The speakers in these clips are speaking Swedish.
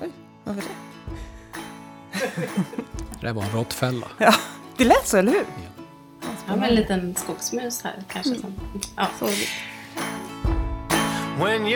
Oj, vad var det? Det var en råttfälla. Ja, det lät så, eller hur? Ja, med en liten skogsmus här kanske. Som, ja. When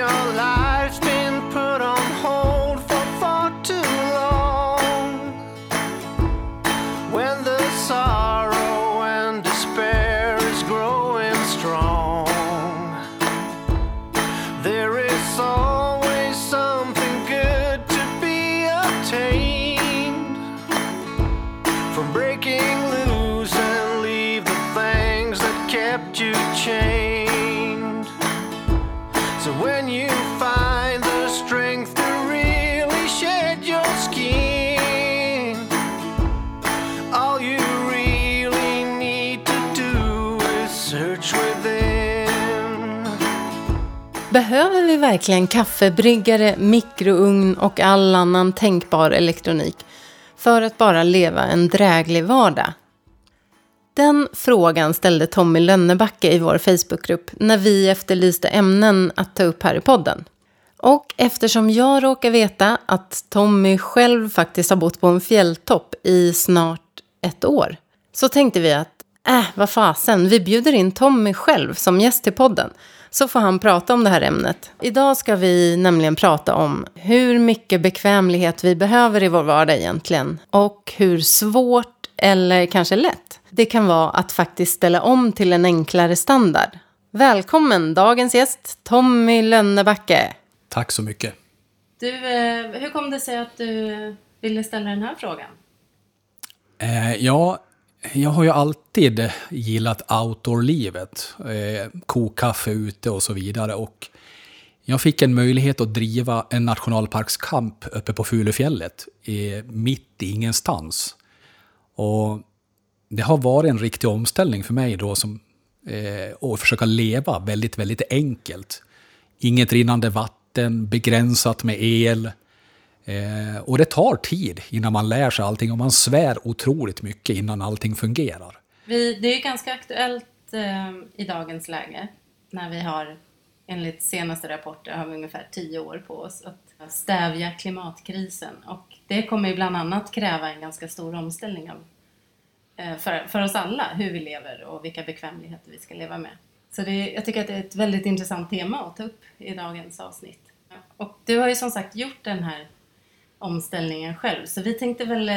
Behöver vi verkligen kaffebryggare, mikrougn och all annan tänkbar elektronik för att bara leva en dräglig vardag? Den frågan ställde Tommy Lönnebacke i vår Facebookgrupp när vi efterlyste ämnen att ta upp här i podden. Och eftersom jag råkar veta att Tommy själv faktiskt har bott på en fjälltopp i snart ett år så tänkte vi att, äh, vad fasen, vi bjuder in Tommy själv som gäst till podden så får han prata om det här ämnet. Idag ska vi nämligen prata om hur mycket bekvämlighet vi behöver i vår vardag egentligen och hur svårt eller kanske lätt det kan vara att faktiskt ställa om till en enklare standard. Välkommen dagens gäst Tommy Lönnebacke. Tack så mycket. Du, eh, hur kom det sig att du ville ställa den här frågan? Eh, ja, jag har ju alltid gillat outdoor-livet. Eh, kokkaffe ute och så vidare. Och jag fick en möjlighet att driva en nationalparkskamp uppe på Fulufjället, eh, mitt i ingenstans. Och det har varit en riktig omställning för mig då som eh, att försöka leva väldigt, väldigt enkelt. Inget rinnande vatten, begränsat med el. Eh, och det tar tid innan man lär sig allting och man svär otroligt mycket innan allting fungerar. Vi, det är ju ganska aktuellt eh, i dagens läge när vi har enligt senaste rapporter har vi ungefär tio år på oss att stävja klimatkrisen och det kommer ju bland annat kräva en ganska stor omställning av eh, för, för oss alla, hur vi lever och vilka bekvämligheter vi ska leva med. Så det, jag tycker att det är ett väldigt intressant tema att ta upp i dagens avsnitt. Och du har ju som sagt gjort den här omställningen själv, så vi tänkte väl eh,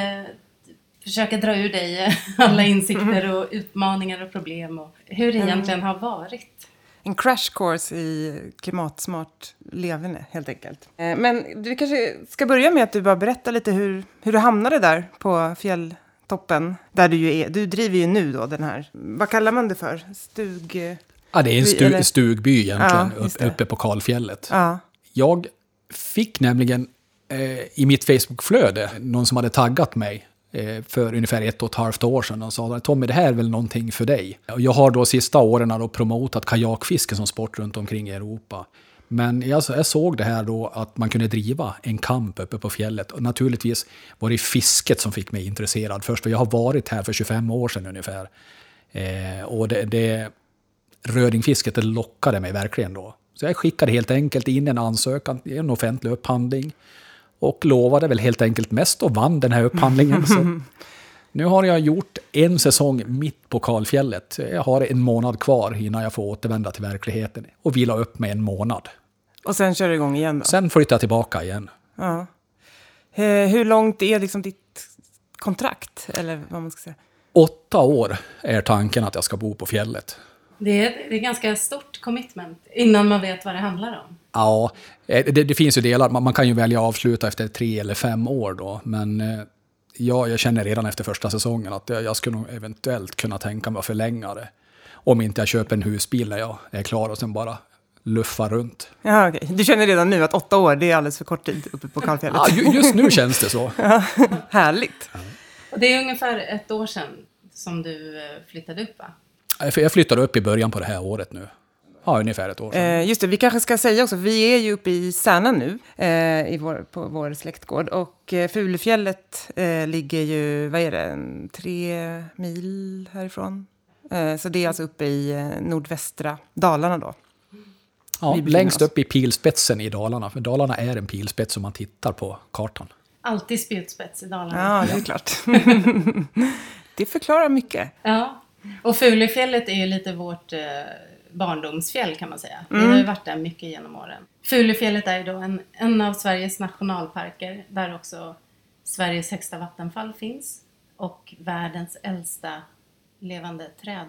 försöka dra ur dig eh, alla insikter och utmaningar och problem och hur det egentligen har varit. En crash course i klimatsmart levande, helt enkelt. Eh, Men du kanske ska börja med att du bara berättar lite hur, hur du hamnade där på fjälltoppen. Där du ju är. Du driver ju nu då den här, vad kallar man det för? Stug... Ja, det är en stu, stugby egentligen, Ja, uppe på kalfjället. Ja. Jag fick nämligen Eh, i mitt Facebook-flöde någon som hade taggat mig eh, för ungefär ett och ett halvt år sedan och sa Tommy, det här är väl någonting för dig. Jag har då sista åren då promotat kajakfiske som sport runt omkring i Europa. Men jag, jag såg det här då att man kunde driva en kamp uppe på fjället. Och naturligtvis var det fisket som fick mig intresserad först. För jag har varit här för 25 år sedan ungefär. Eh, och det, det, rödingfisket det lockade mig verkligen då. Så jag skickade helt enkelt in en ansökan i en offentlig upphandling. Och lovade väl helt enkelt mest och vann den här upphandlingen. Så nu har jag gjort en säsong mitt på kalfjället. Jag har en månad kvar innan jag får återvända till verkligheten och vila upp mig en månad. Och sen kör du igång igen då? Sen flyttar jag tillbaka igen. Ja. Eh, Hur långt är liksom ditt kontrakt? Eller vad man ska säga. Åtta år är tanken att jag ska bo på fjället. Det är, det är ganska stort commitment innan man vet vad det handlar om. Ja, eh, det, det finns ju delar. Man, man kan ju välja att avsluta efter tre eller fem år då. Men eh, ja, jag känner redan efter första säsongen att jag, jag skulle nog eventuellt kunna tänka mig att förlänga det. Om inte jag köper en husbil när jag är klar och sen bara luffar runt. Ja, okej. Du känner redan nu att åtta år, det är alldeles för kort tid uppe på kalfjället? Ja, ju- just nu känns det så. Härligt. Och det är ungefär ett år sedan som du eh, flyttade upp va? För jag flyttade upp i början på det här året nu. Ja, ungefär ett år sedan. Eh, just det, vi kanske ska säga också, vi är ju uppe i Särna nu, eh, i vår, på vår släktgård. Och eh, Fulufjället eh, ligger ju, vad är det, en tre mil härifrån. Eh, så det är alltså uppe i nordvästra Dalarna då. Ja, längst oss. upp i pilspetsen i Dalarna. För Dalarna är en pilspets om man tittar på kartan. Alltid spjutspets i Dalarna. Ja, det är klart. det förklarar mycket. Ja. Och Fulufjället är ju lite vårt eh, barndomsfjäll kan man säga. Vi har ju varit där mycket genom åren. Fulufjället är ju då en, en av Sveriges nationalparker där också Sveriges högsta vattenfall finns och världens äldsta levande träd.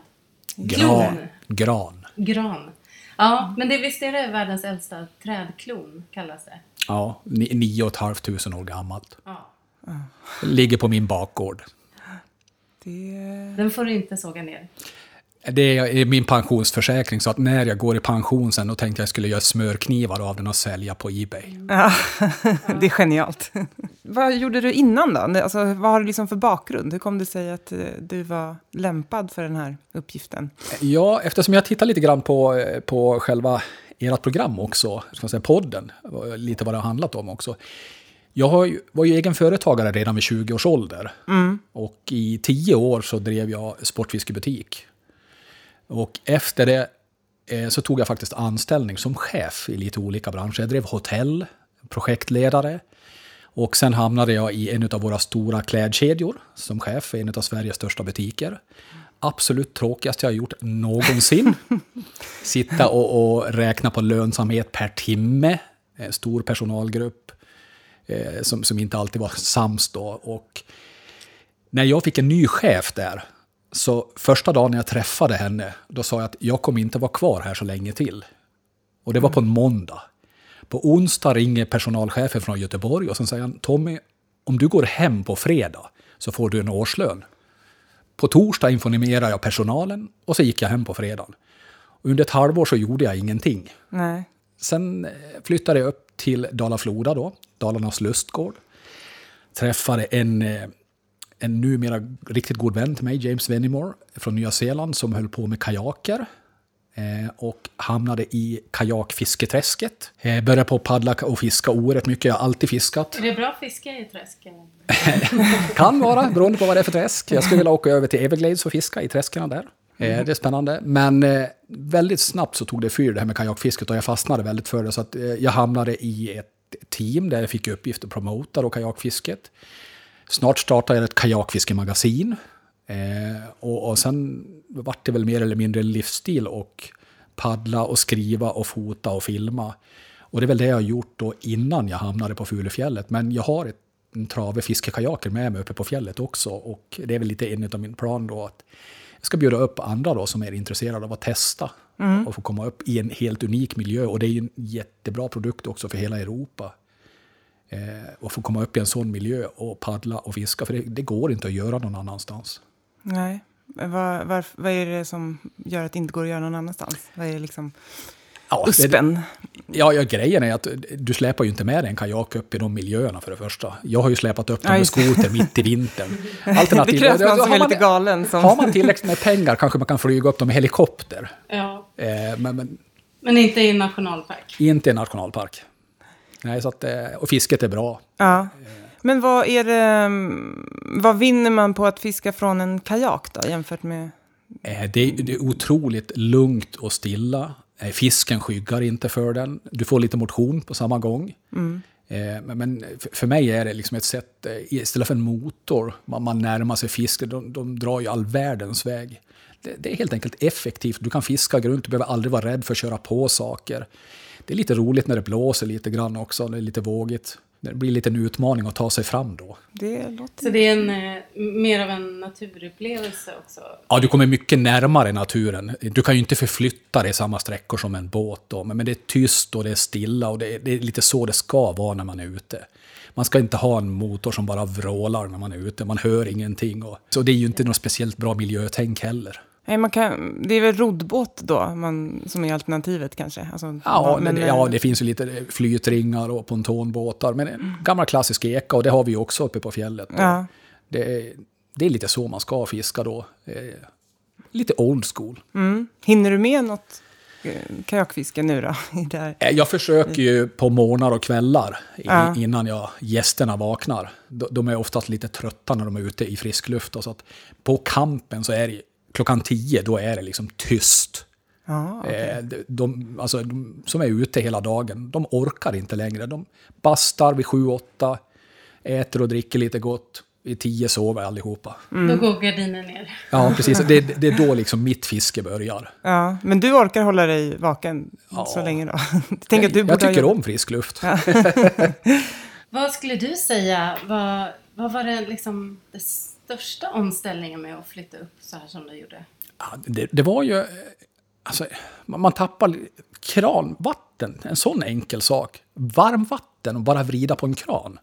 Gran. Gran. Gran. Ja, men det, visst är det världens äldsta trädklon kallas det? Ja, ni- nio och ett halvt tusen år gammalt. Ja. Ligger på min bakgård. Det... Den får du inte såga ner. Det är min pensionsförsäkring, så att när jag går i pension sen, då tänkte jag skulle göra smörknivar av den och sälja på Ebay. Ja, det är genialt. vad gjorde du innan då? Alltså, vad har du liksom för bakgrund? Hur kom det sig att eh, du var lämpad för den här uppgiften? Ja, eftersom jag tittar lite grann på, eh, på själva ert program också, ska säga podden, och lite vad det har handlat om också. Jag var ju egen företagare redan vid 20 års ålder. Och i 10 år så drev jag sportfiskebutik. Och efter det eh, så tog jag faktiskt anställning som chef i lite olika branscher. Jag drev hotell, projektledare. Och sen hamnade jag i en av våra stora klädkedjor som chef för en av Sveriges största butiker. Absolut tråkigaste jag har gjort någonsin. Sitta och, och räkna på lönsamhet per timme. En stor personalgrupp eh, som, som inte alltid var sams då. Och när jag fick en ny chef där, så första dagen jag träffade henne, då sa jag att jag kommer inte vara kvar här så länge till. Och det var på en måndag. På onsdag ringer personalchefen från Göteborg och sen säger han Tommy, om du går hem på fredag så får du en årslön. På torsdag informerade jag personalen och så gick jag hem på fredagen. Under ett halvår så gjorde jag ingenting. Nej. Sen flyttade jag upp till Dala-Floda då, Dalarnas lustgård. Träffade en, eh, en numera riktigt god vän till mig, James Venimore från Nya Zeeland, som höll på med kajaker. Eh, och hamnade i kajakfisketräsket. Eh, började på att paddla och fiska oerhört mycket. Jag har alltid fiskat. Är det bra fiske i träsk? Kan vara, beroende på vad det är för träsk. Jag skulle vilja åka över till Everglades och fiska i träsken där. Eh, Det är spännande. Men eh, väldigt snabbt så tog det fyr det här med kajakfisket och jag fastnade väldigt för det. Så att eh, jag hamnade i ett team där jag fick uppgift att promota då kajakfisket. Snart startade jag ett kajakfiskemagasin. Och, och sen vart det väl mer eller mindre livsstil och paddla och skriva och fota och filma. Och det är väl det jag har gjort då innan jag hamnade på Fulufjället. Men jag har ett, en trave fiskekajaker med mig uppe på fjället också. Och det är väl lite en av min plan då att jag ska bjuda upp andra då som är intresserade av att testa och få komma upp i en helt unik miljö. Och det är ju en jättebra produkt också för hela Europa. Eh, och få komma upp i en sån miljö och paddla och fiska. För det, det går inte att göra någon annanstans. Nej. Vad, var, vad är det som gör att det inte går att göra någon annanstans? Vad är liksom Ja, det, uspen? ja, ja, grejen är att du släpar ju inte med dig en kajak upp i de miljöerna för det första. Jag har ju släpat upp den med det. skoter mitt i vintern. Det Alternativt- krävs någon har som är man- lite galen. Som... Har man tillräckligt med pengar kanske man kan flyga upp dem med helikopter. Ja. Eh, men, men Men inte i en nationalpark. inte i en nationalpark. Nej, så att, eh, och fisket är bra. Ja. Men vad är det, mm, vad vinner man på att fiska från en kajak då, jämfört med... Eh, Det är, det är otroligt lugnt och stilla. Eh, Fisken skyggar inte för den. Du får lite motion på samma gång. Eh, Men för- mig är det liksom ett sätt, eh, istället för en motor, man, närmar sig fisk, de, de drar ju all världens väg. Det, det är helt enkelt effektivt. Du kan fiska runt, du behöver aldrig vara rädd för att köra på saker. Det är lite roligt när det blåser lite grann också, det är lite vågigt. Det blir lite en utmaning att ta sig fram då. Det låter... Så det är en, eh, mer av en naturupplevelse också. Ja, du kommer mycket närmare naturen. Du kan ju inte förflytta dig samma sträckor som en båt då, men men det är tyst och det är stilla och det är, det är lite så det ska vara när man är ute. Man ska inte ha en motor som bara vrålar när man är ute, man hör ingenting. Och, så det är ju inte något speciellt bra miljötänk heller. Nej, man kan, det är väl roddbåt då man, som är alternativet kanske? Alltså, Ja, men, det, ja, det finns ju lite flytringar och pontonbåtar, men en gammal klassisk eka och det har vi ju också uppe på fjället. Ja. Det, det är lite så man ska fiska då. Eh, Lite old school. Mm. Hinner du med något eh, kajakfiske nu då? Här? Eh, Jag försöker ju på morgnar och kvällar Ja. innan jag, gästerna vaknar. De, är oftast lite trötta när de är ute i frisk luft. Och så att på kampen så är det klockan tio, då är det liksom tyst. Ja, okej. Eh, de, de, alltså, de, som är ute hela dagen, de orkar inte längre. De bastar vid sju, åtta, äter och dricker lite gott. Vid tio sover allihopa. Då går gardinen ner. Ja, precis. Det, det är då liksom mitt fiske börjar. Ja, men du orkar hålla dig vaken så länge då? Tänk att du jag ha tycker jobbat- om frisk luft. Vad skulle du säga, vad, vad var det liksom det största omställningen med att flytta upp så här som du gjorde? Ja, det, det var ju... Eh, alltså, man, man tappar kranvatten, en sån enkel sak. Varmvatten och bara vrida på en kran.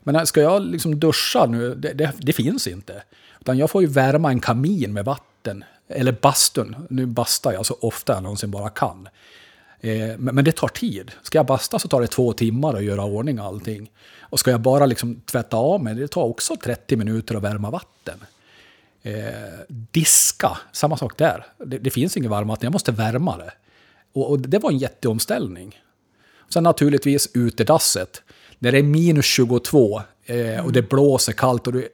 Men eh, ska jag liksom duscha nu, det, det, det finns inte. Utan jag får ju värma en kamin med vatten. Eller bastun. Nu bastar jag så ofta jag någonsin bara kan. Eh, men, men det tar tid. Ska jag basta så tar det två timmar att göra ordning allting. Och ska jag bara liksom tvätta av mig, det tar också 30 minuter att värma vatten. Eh, diska, samma sak där. Det, det finns inget varmvatten, jag måste värma det. Och, och det var en jätteomställning. Sen naturligtvis utedasset. När det är minus 22 eh, och det blåser kallt och du,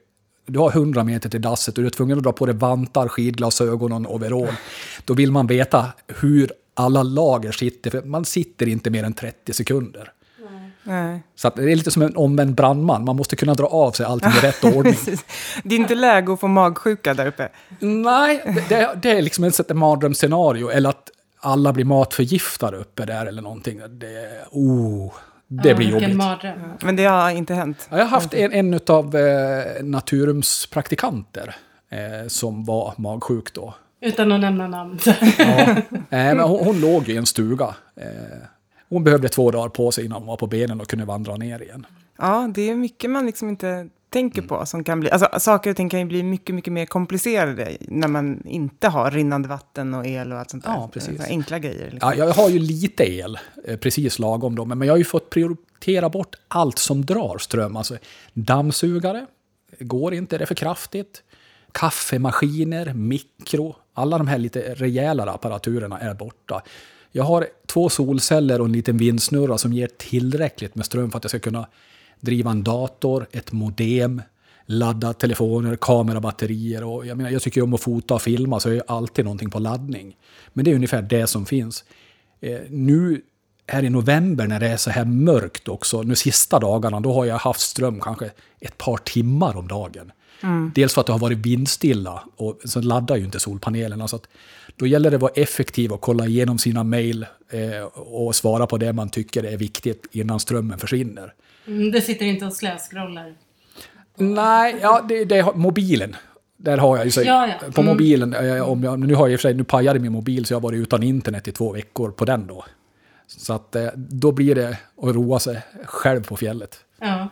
du har 100 meter till dasset och du är tvungen att dra på dig vantar, skidglasögon och en overall. Då vill man veta hur alla lager sitter, för man sitter inte mer än 30 sekunder. Nej. Så att det är lite som en omvänd brandman, man måste kunna dra av sig allting i rätt ordning. Det är inte läge att få magsjuka där uppe. Nej, det- det, är liksom ett sätt mardrömsscenario. Eller att alla blir matförgiftade uppe där eller någonting. Det, oh, det Ja, blir jobbigt. mardröm. Men det har inte hänt. Ja, Jag har haft en, en av eh, Naturums praktikanter eh, som var magsjuk då. Utan att nämna namn. Ja. Eh, men hon, hon låg i en stuga. Eh, hon behövde två dagar på sig innan hon var på benen och kunde vandra ner igen. Ja, det är mycket man liksom inte tänker på som kan bli... Alltså, saker och ting kan ju bli mycket, mycket mer komplicerade när man inte har rinnande vatten och el och allt sånt där. Ja, precis. Så enkla grejer. Liksom. Ja, jag har ju lite el, eh, precis lagom då, men men jag har ju fått prioritera bort allt som drar ström. Alltså dammsugare, går inte, det är för kraftigt. Kaffemaskiner, mikro, alla de här lite rejälare apparaturerna är borta. Jag har två solceller och en liten vindsnurra som ger tillräckligt med ström för att jag ska kunna driva en dator, ett modem, ladda telefoner, kamerabatterier och jag menar, jag tycker om att fota och filma så jag har alltid någonting på laddning. Men det är ungefär det som finns. Eh, nu här i november när det är så här mörkt också, nu sista dagarna, då har jag haft ström kanske ett par timmar om dagen. Dels för att det har varit vindstilla och så laddar ju inte solpanelerna. Så att då gäller det att vara effektiv och kolla igenom sina mejl eh, och svara på det man tycker är viktigt innan strömmen försvinner. Mm, du sitter inte och slöscrollar. Nej, ja, det, det har, mobilen. Där har jag ju så, Ja, ja. På Mm. mobilen, eh, om jag, nu har jag i och för sig, nu pajade min mobil så jag har varit utan internet i två veckor på den då. Så att eh, då blir det att roa sig själv på fjället. Ja.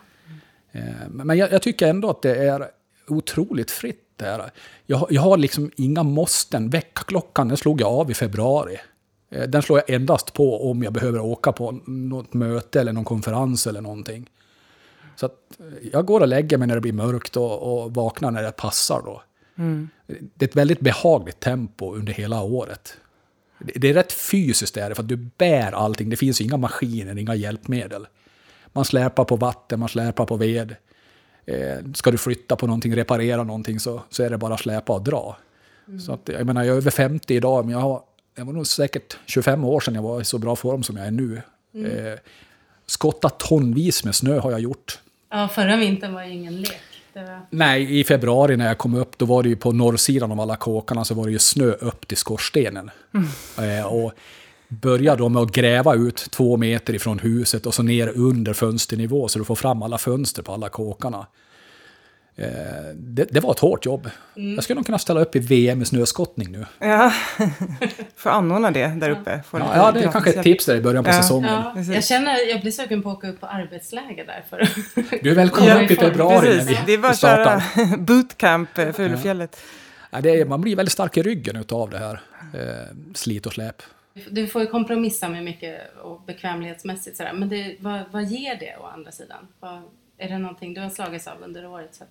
Eh, Men jag, jag tycker ändå att det är otroligt fritt där. Jag, jag har liksom inga måsten. Väckarklockan den slog jag av i februari. Eh, Den slår jag endast på om jag behöver åka på något möte eller någon konferens eller någonting. Så eh, jag går och lägger mig när det blir mörkt och, och vaknar när det passar då. Det är ett väldigt behagligt tempo under hela året. Det är rätt fysiskt där, för att du bär allting. Det finns inga maskiner, inga hjälpmedel. Man släpar på vatten, man släpar på ved. Eh, ska du flytta på någonting, reparera någonting så, så är det bara att släpa och dra. Så att, jag menar, jag är över 50 idag, men jag, har, jag var nog säkert 25 år sedan jag var i så bra form som jag är nu. Eh, skotta tonvis med snö har jag gjort. ja, förra vintern var ju ingen lek. Det var... Nej, i februari när jag kom upp, då var det ju på norrsidan av alla kåkarna så var det ju snö upp till skorstenen. Eh, och började då med att gräva ut två meter ifrån huset och så ner under fönsternivå så du får fram alla fönster på alla kåkarna. Eh, det, det var ett hårt jobb. Jag skulle nog kunna ställa upp i VM i snöskottning nu. Ja, får anordna det där uppe. Får Ja, ja det är kanske ett tips där i början på Ja. säsongen. Ja, jag känner, jag blir sugen på att åka upp på arbetsläger där. För... Du är välkommen upp i februari när vi, det är bara vi att köra startar. bootcamp eh, för. Ja, det är, man blir väldigt stark i ryggen av det här eh, slit och släp. Du får ju kompromissa med mycket och bekvämlighetsmässigt sådär. Men det, vad, vad ger det å andra sidan? Vad, är det någonting du har slagits av under året? Så att-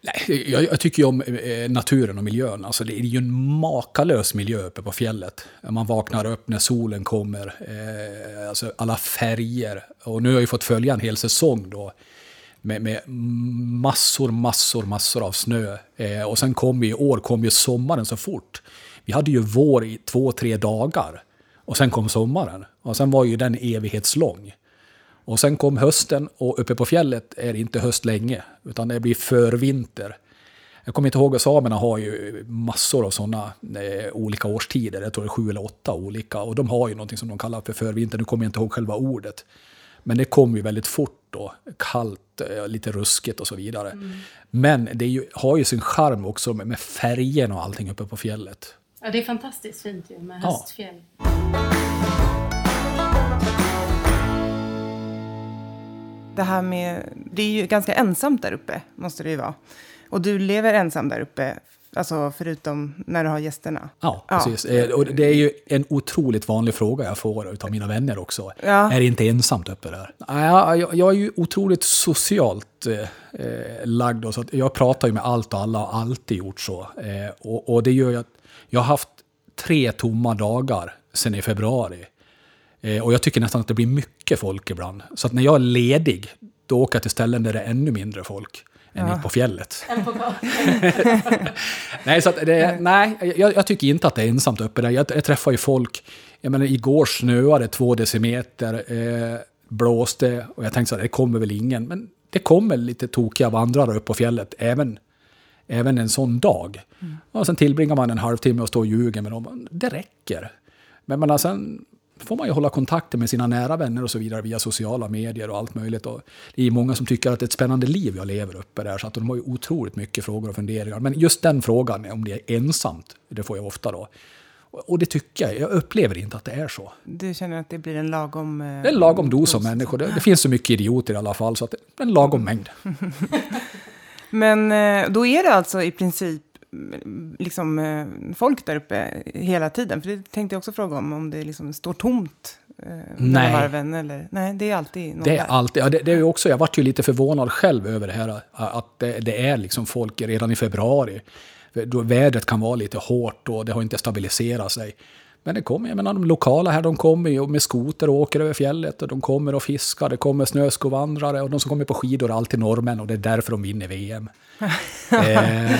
Nej, jag, jag tycker ju om eh, naturen och miljön. Alltså, det är ju en makalös miljö uppe på fjället. Man vaknar upp när solen kommer. Eh, alltså alla färger. Och nu har jag ju fått följa en hel säsong då. Med, med massor, massor, massor av snö. Eh, och sen kom ju i år kom ju sommaren så fort vi hade ju vår i två, tre dagar. Och sen kom sommaren. Och sen var ju den evighetslång. Och sen kom hösten och uppe på fjället är det inte höst länge, utan det blir förvinter. Jag kommer inte ihåg, samerna har ju massor av sådana eh, olika årstider. Jag tror det är sju eller åtta olika. Och de har ju någonting som de kallar för förvinter. Nu kommer jag inte ihåg själva ordet. Men det kommer ju väldigt fort då. Kallt, eh, lite ruskigt och så vidare. Men det ju, har ju sin charm också med, med färgen och allting uppe på fjället. Ja, det är fantastiskt fint ju med Ja. höstfjäll. Det här med, det är ju ganska ensamt där uppe, måste det ju vara. Och du lever ensam där uppe, alltså förutom när du har gästerna. Ja, Ja. precis. Eh, Och det är ju en otroligt vanlig fråga jag får av mina vänner också. Ja. Är det inte ensamt uppe där? Nej, Jag, är ju otroligt socialt eh, eh, lagd. Så jag pratar ju med allt och alla och har alltid gjort så. Eh, och, och det gör ju att jag har haft tre tomma dagar sedan i februari. Eh, och jag tycker nästan att det blir mycket folk ibland. Så att när jag är ledig, då åker jag till ställen där det är ännu mindre folk än Ja. på fjället. nej, så att det, nej jag, jag tycker inte att det är ensamt uppe där. Jag, jag träffar ju folk. Jag menar, igår snöade två decimeter, eh, blåste och jag tänkte så här, det kommer väl ingen. Men det kommer lite tokiga vandrare upp på fjället, även, även en sån dag. Och sen tillbringar man en halvtimme och står och ljuger med dem. Det räcker. Men man, sen får man ju hålla kontakten med sina nära vänner och så vidare via sociala medier och allt möjligt. Och det är många som tycker att det är ett spännande liv jag lever uppe där, så att de har ju otroligt mycket frågor och funderingar. Men just den frågan, om det är ensamt, det får jag ofta då. Och och det tycker jag, jag upplever inte att det är så. Du känner att det blir en lagom... eh, Det är en lagom dos av människor. Det, det finns så mycket idioter i alla fall, så att det är en lagom mängd. Men eh, då är det alltså i princip mm, liksom, eh, folk där uppe hela tiden? För det tänkte jag också fråga om, om det liksom står tomt eh, Nej. varven? Eller, nej, det är alltid någon Det är där. alltid, ja, det, det är också, jag vart ju lite förvånad själv över det här, att det, det är liksom folk redan i februari. Då vädret kan vara lite hårt och det har inte stabiliserat sig. Men det kommer, jag menar de lokala här, de kommer ju med skoter och åker över fjället och de kommer och fiskar, det kommer snöskovandrare och de som kommer på skidor är alltid norrmän och det är därför de vinner VM. eh,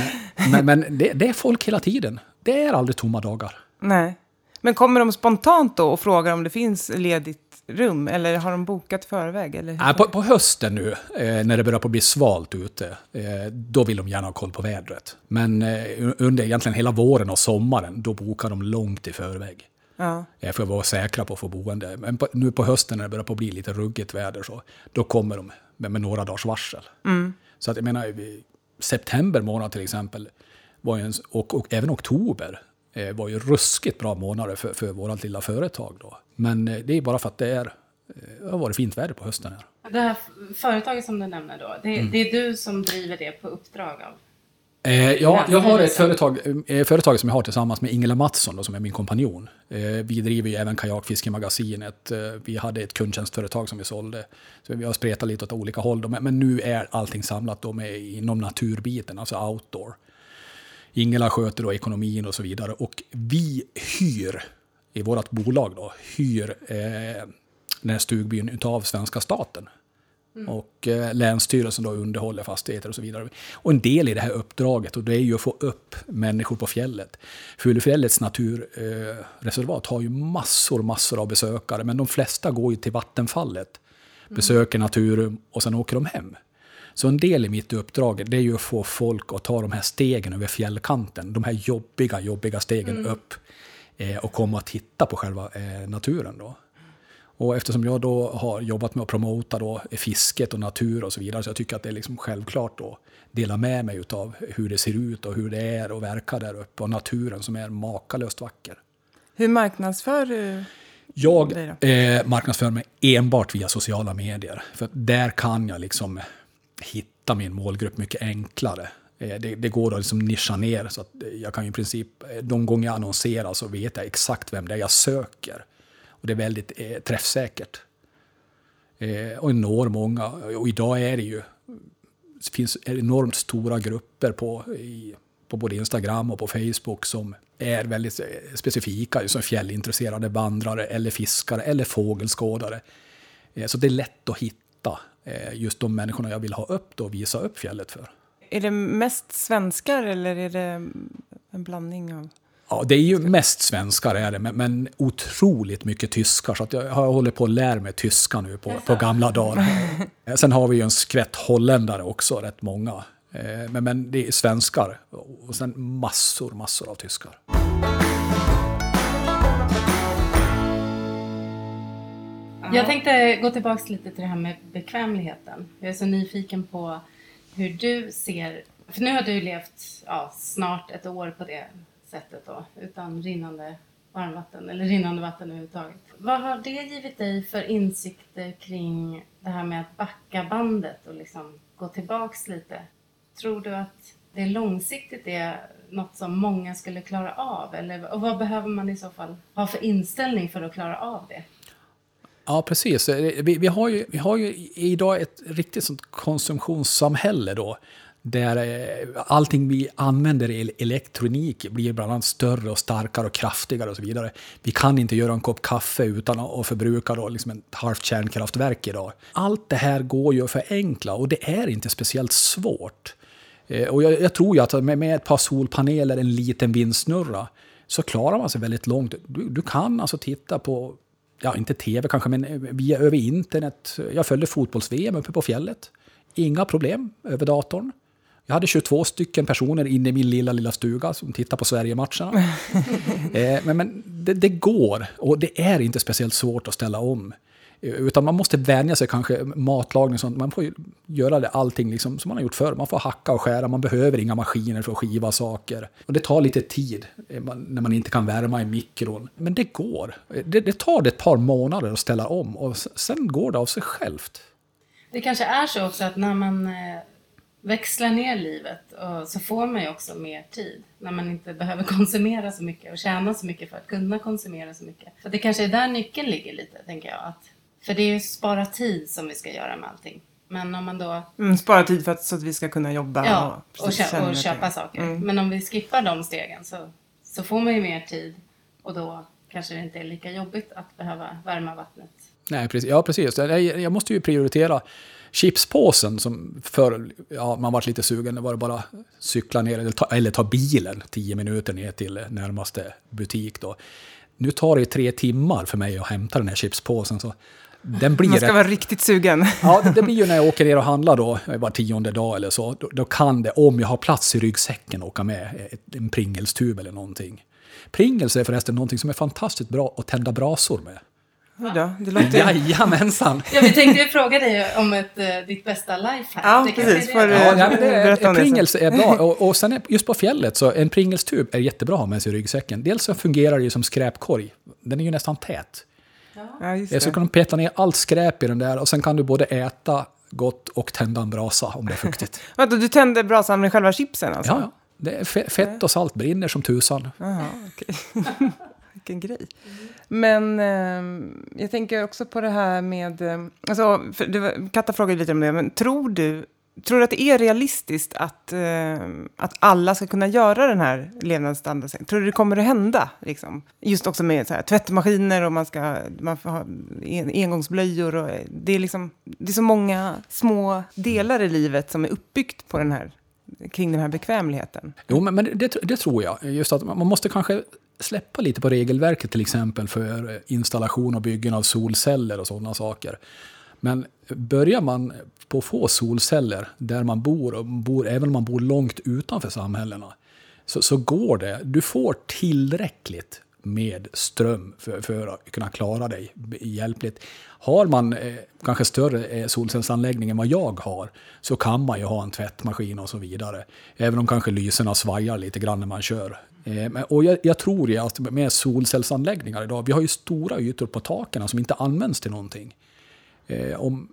men men det, det är folk hela tiden. Det är aldrig tomma dagar. Nej. Men kommer de spontant då och frågar om det finns ledigt rum? Eller har de bokat förväg? Eller? Nej, på, på hösten nu, eh, när det börjar på bli svalt ute, eh, då vill de gärna ha koll på vädret. Men eh, under egentligen hela våren och sommaren, då bokar de långt i förväg. Ja. För att vara säkra på att få boende. Men på, nu på hösten när det börjar på bli lite ruggigt väder, så, då kommer de med, med några dagars varsel. Så att jag menar, september månad till exempel, var en, och, och även oktober, eh, var ju ruskigt bra månader för, för vårt lilla företag. Då. Men eh, det är bara för att det är, eh, det har varit fint väder på hösten här. Det här företaget som du nämner då, det, Mm. det är du som driver det på uppdrag av? Eh, ja, jag har ett företag, eh, företag som jag har tillsammans med Ingela Mattsson då, som är min kompanjon. Eh, vi driver ju även Kajakfiskemagasinet. Eh, vi hade ett kundtjänstföretag som vi sålde. Så vi har spretat lite åt olika håll. Då, men, men nu är allting samlat då med, inom naturbiten, alltså outdoor. Ingela sköter då ekonomin och så vidare. Och vi hyr, i vårt bolag då, hyr eh, den här stugbyn utav svenska staten. Och eh, Länsstyrelsen då underhåller fastigheter och så vidare. Och en del i det här uppdraget, och det är ju att få upp människor på fjället. Fulufjällets naturreservat eh, har ju massor, massor av besökare, men de flesta går ju till vattenfallet, besöker Naturum och sen åker de hem. Så en del i mitt uppdrag det är ju att få folk att ta de här stegen över fjällkanten, de här jobbiga, jobbiga stegen upp eh, och komma och titta på själva eh, naturen. Då. Och eftersom jag då har jobbat med att promota då fisket och natur och så vidare, så jag tycker att det är liksom självklart att dela med mig av hur det ser ut och hur det är att verka där uppe och naturen som är makalöst vacker. Hur marknadsför du? Jag eh, marknadsför mig enbart via sociala medier. För där kan jag liksom hitta min målgrupp mycket enklare. Eh, det, det går att liksom nischa ner så att eh, jag kan ju i princip, eh, de gånger jag annonserar så vet jag exakt vem det är jag söker. Och det är väldigt eh, träffsäkert. Eh, och når många. Och idag är det ju, det finns enormt stora grupper på, i, på både Instagram och på Facebook som är väldigt specifika, som fjällintresserade vandrare eller fiskare eller fågelskådare. Eh, Så det är lätt att hitta just de människorna jag vill ha upp då och visa upp fjället för. Är det mest svenskar eller är det en blandning av... Ja, det är ju mest svenskar är det, men, men otroligt mycket tyskar. Så att jag har hållit på att lära mig tyska nu på, på gamla dagar. Eh, Sen har vi ju en skvätt holländare också, rätt många. Eh, Men, men det är svenskar och sen massor, massor av tyskar. Jag tänkte gå tillbaka lite till det här med bekvämligheten. Jag är så nyfiken på hur du ser... För nu har du levt ja, snart ett år på det sättet då, utan rinnande varmvatten eller rinnande vatten överhuvudtaget. Vad har det givit dig för insikter kring det här med att backa bandet och liksom gå tillbaks lite? Tror du att det långsiktigt är något som många skulle klara av? Eller, och vad behöver man i så fall ha för inställning för att klara av det? Ja, precis. Eh, vi, vi, har ju, vi har ju idag ett riktigt sånt konsumtionssamhälle då. Där eh, allting vi använder i elektronik blir bland annat större och starkare och kraftigare och så vidare. Vi kan inte göra en kopp kaffe utan att förbruka då liksom ett halvt kärnkraftverk idag. Allt det här går ju att förenkla och det är inte speciellt svårt. Eh, och jag, jag tror ju att med, med ett par solpaneler, en liten vindsnurra, så klarar man sig väldigt långt. Du, du kan alltså titta på, ja inte tv kanske, men eh, via, över internet. Jag följde fotbolls-VM uppe på fjället. Inga problem över datorn. Jag hade 22 stycken personer inne i min lilla, lilla stuga som tittade på Sverige-matcherna. eh, men men det, det går och det är inte speciellt svårt att ställa om. Utan man måste vänja sig kanske matlagning och sånt. Man får göra det allting liksom som man har gjort förr. Man får hacka och skära, man behöver inga maskiner för att skiva saker. Och det tar lite tid eh, när man inte kan värma i mikron. Men det går. Det, det tar ett par månader att ställa om och sen går det av sig självt. Det kanske är så också att när man eh, växlar ner livet och så får man ju också mer tid. När man inte behöver konsumera så mycket och tjäna så mycket för att kunna konsumera så mycket. Så det kanske är där nyckeln ligger lite, tänker jag. Att, för det är ju spara tid som vi ska göra med allting. Men om man då Mm, spara tid för att, så att vi ska kunna jobba. Ja, och, precis, köpa, och köpa saker. Mm. Men om vi skippar de stegen så, så får man ju mer tid och då kanske det inte är lika jobbigt att behöva värma vattnet. Nej, precis. Ja, precis. Jag, måste ju prioritera chipspåsen som förr, ja, man var lite sugen, det var bara cykla ner eller ta, eller ta bilen tio minuter ner till närmaste butik då. Nu tar det tre timmar för mig att hämta den här chipspåsen. Så den blir Man ska vara riktigt sugen. Ja, det, det blir ju när jag åker ner och handlar då, var tionde dag eller så. Då, då kan det, om jag har plats i ryggsäcken, åka med ett, en Pringles-tub eller någonting. Pringles är förresten någonting som är fantastiskt bra att tända brasor med. Oj då, det låter... Jajamensan! Ja, vi tänkte fråga dig om ett, eh, ditt bästa lifehack. Ja, Det precis. Får du- Ja, det, det Pringles är bra. Och, och sen är, just på fjället, så en Pringles-tub är jättebra att ha med sig i ryggsäcken. Dels så fungerar det ju som skräpkorg. Den är ju nästan tät. Ja, just Eh, Så det. kan du peta ner allt skräp i den där och sen kan du både äta gott och tända en brasa om det är fuktigt. Vadå, du tände brasan med själva chipsen alltså? Ja, ja. Det är fe- fett och salt brinner som tusan. Jaha, okej. Vilken grej. Men ehm, jag tänker också på det här med... ehm, alltså, för det var, Katta frågade lite om det, men tror du, tror du att det är realistiskt att, eh, att alla ska kunna göra den här levnadsstandarden? Tror du det kommer att hända? Liksom? Just också med så här, tvättmaskiner och man ska man får ha en, engångsblöjor. Och, eh, det, är liksom, det är så många små delar i livet som är uppbyggt på den här, kring den här bekvämligheten. Jo, men, men det, det tror jag. Just att man måste kanske släppa lite på regelverket till exempel för installation och byggen av solceller och sådana saker. Men börjar man på få solceller där man bor, och bor även om man bor långt utanför samhällena, så, så går det. Du får tillräckligt med ström för, för att kunna klara dig hjälpligt. Har man eh, kanske större eh, solcellsanläggning än vad jag har så kan man ju ha en tvättmaskin och så vidare. Även om kanske lyserna svajar lite grann när man kör. Eh, och jag, jag tror ju att med solcellsanläggningar idag, vi har ju stora ytor på taken som inte används till någonting. Eh, om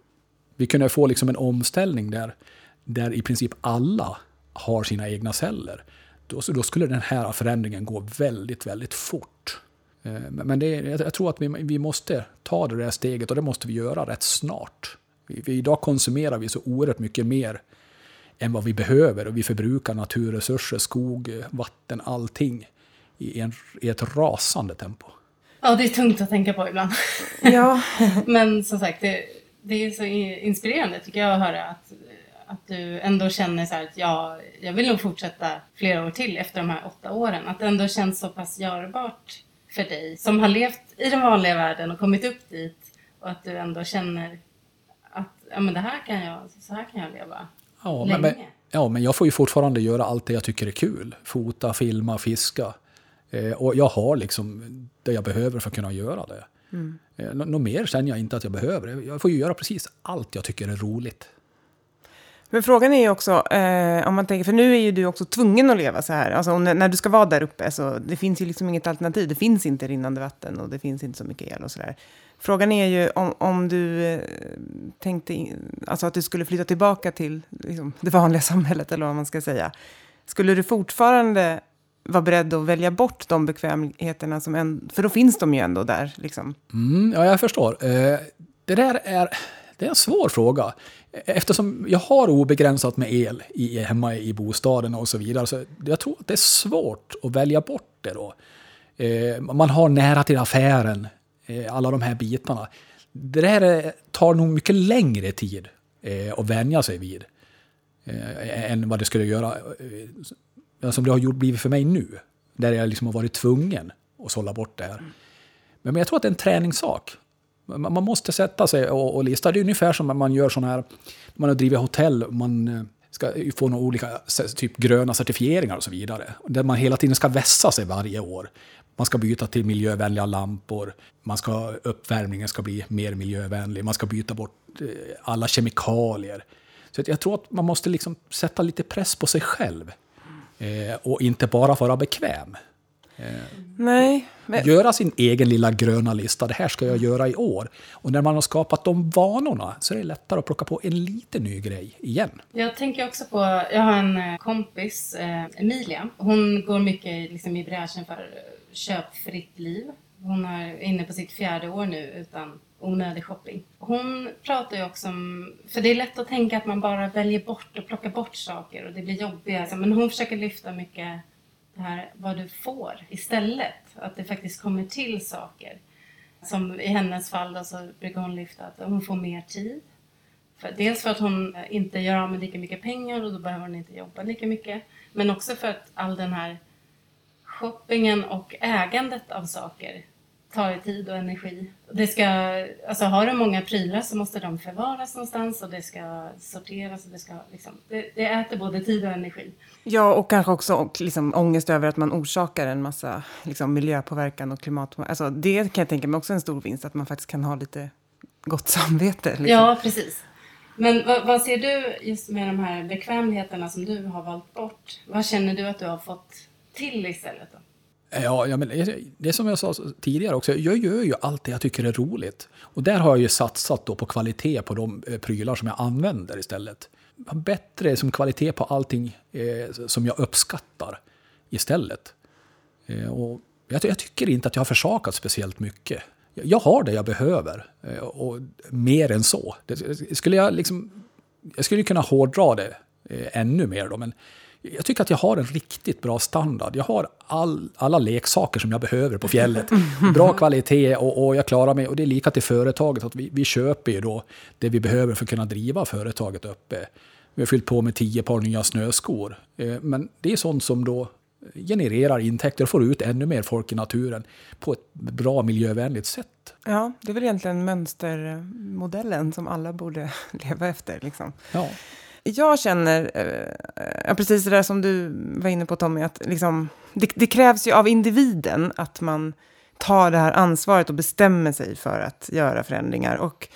vi kunde få liksom en omställning där, där i princip alla har sina egna celler, då, så då skulle den här förändringen gå väldigt, väldigt fort. Eh, Men det, jag jag tror att vi, vi måste ta det där steget och det måste vi göra rätt snart. Vi, vi, idag konsumerar vi så oerhört mycket mer än vad vi behöver och vi förbrukar naturresurser, skog, vatten, allting i, en, i ett rasande tempo. Ja, det är tungt att tänka på ibland. Ja, Men som sagt, det, det är så inspirerande tycker jag att höra att, att du ändå känner så här att ja, jag vill nog fortsätta flera år till efter de här åtta åren. Att det ändå känns så pass görbart för dig som har levt i den vanliga världen och kommit upp dit och att du ändå känner att ja, men det här kan jag, så här kan jag leva Ja, länge. men, ja, men jag får ju fortfarande göra allt det jag tycker är kul. Fota, filma, fiska. Eh, och jag har liksom det jag behöver för att kunna göra det. Eh, mm. Något mer känner jag inte att jag behöver. Jag får ju göra precis allt jag tycker är roligt. Men frågan är ju också, eh, om man tänker, för nu är ju du också tvungen att leva så här. Alltså när, när du ska vara där uppe, så det finns ju liksom inget alternativ. Det finns inte rinnande vatten och det finns inte så mycket el och så där. Frågan är ju om, om du eh, tänkte, in, alltså att du skulle flytta tillbaka till liksom, det vanliga samhället, eller vad man ska säga. Skulle du fortfarande vara beredd att välja bort de bekvämligheterna som en, för då finns de ju ändå där liksom. Mm, ja, jag förstår. Eh, det där är, det är en svår fråga. Eftersom jag har obegränsat med el i, hemma i bostaden och så vidare, så jag tror att det är svårt att välja bort det då. Eh, man har nära till affären, eh, alla de här bitarna. Det där tar nog mycket längre tid att vänja sig vid än vad det skulle göra som det har gjort, blivit för mig nu. Där jag liksom har varit tvungen att sålla bort det här. Men men jag tror att det är en träningssak. Man man måste sätta sig och, och lista. Det är ungefär som när man gör sådana här, man har drivit hotell, man eh, ska få några olika typ gröna certifieringar och så vidare. Där man hela tiden ska vässa sig varje år. Man ska byta till miljövänliga lampor, man ska, uppvärmningen ska bli mer miljövänlig, man ska byta bort eh, alla kemikalier. Så jag tror att man måste liksom sätta lite press på sig själv. Eh, och inte bara vara bekväm. Nej, men, Göra sin egen lilla gröna lista, det här ska jag göra i år. Och när man har skapat de vanorna så är det lättare att plocka på en liten ny grej igen. Jag tänker också på, jag har en eh, kompis, eh, Emilia. Hon går mycket liksom, i bräschen för eh, köpfritt liv. Hon är inne på sitt fjärde år nu utan onödig shopping. Hon pratar ju också om, för det är lätt att tänka att man bara väljer bort och plockar bort saker och det blir jobbigare. Men hon försöker lyfta mycket det här vad du får istället. Att det faktiskt kommer till saker. Som i hennes fall då så brukar hon lyfta att hon får mer tid. För, dels för att hon inte gör av med lika mycket pengar och då behöver hon inte jobba lika mycket. Men också för att all den här shoppingen och ägandet av saker tar ju tid och energi. Det ska, alltså har du många prylar så måste de förvaras någonstans och det ska sorteras och det ska liksom, det, det äter både tid och energi. ja, och kanske också och, liksom, ångest över att man orsakar en massa liksom, miljöpåverkan och klimatpåverkan. Alltså, det kan jag tänka mig också är en stor vinst, att man faktiskt kan ha lite gott samvete. Liksom. Ja, precis. Men vad, vad ser du just med de här bekvämligheterna som du har valt bort? Vad känner du att du har fått till istället då? Ja, ja men det är som jag sa tidigare också, jag gör ju allt det jag tycker är roligt. Och där har jag ju satsat då på kvalitet på de eh, prylar som jag använder istället. Bättre som kvalitet på allting eh, som jag uppskattar istället. Eh, och jag, jag tycker inte att jag har försakat speciellt mycket. Jag, jag har det jag behöver, eh, och mer än så. Det, skulle jag, liksom, jag skulle kunna hårdra det eh, ännu mer då, men jag tycker att jag har en riktigt bra standard. Jag har all, alla leksaker som jag behöver på fjället. Bra kvalitet och, och jag klarar mig. Och det är lika till företaget, att vi, vi köper ju då det vi behöver för att kunna driva företaget uppe. Vi har fyllt på med tio par nya snöskor. Eh, Men det är sånt som då genererar intäkter och får ut ännu mer folk i naturen på ett bra miljövänligt sätt. Ja, det är väl egentligen mönstermodellen som alla borde leva efter. Liksom. Ja. Jag känner, eh, ja, precis det där som du var inne på Tommy, att liksom, det, det krävs ju av individen att man tar det här ansvaret och bestämmer sig för att göra förändringar. Och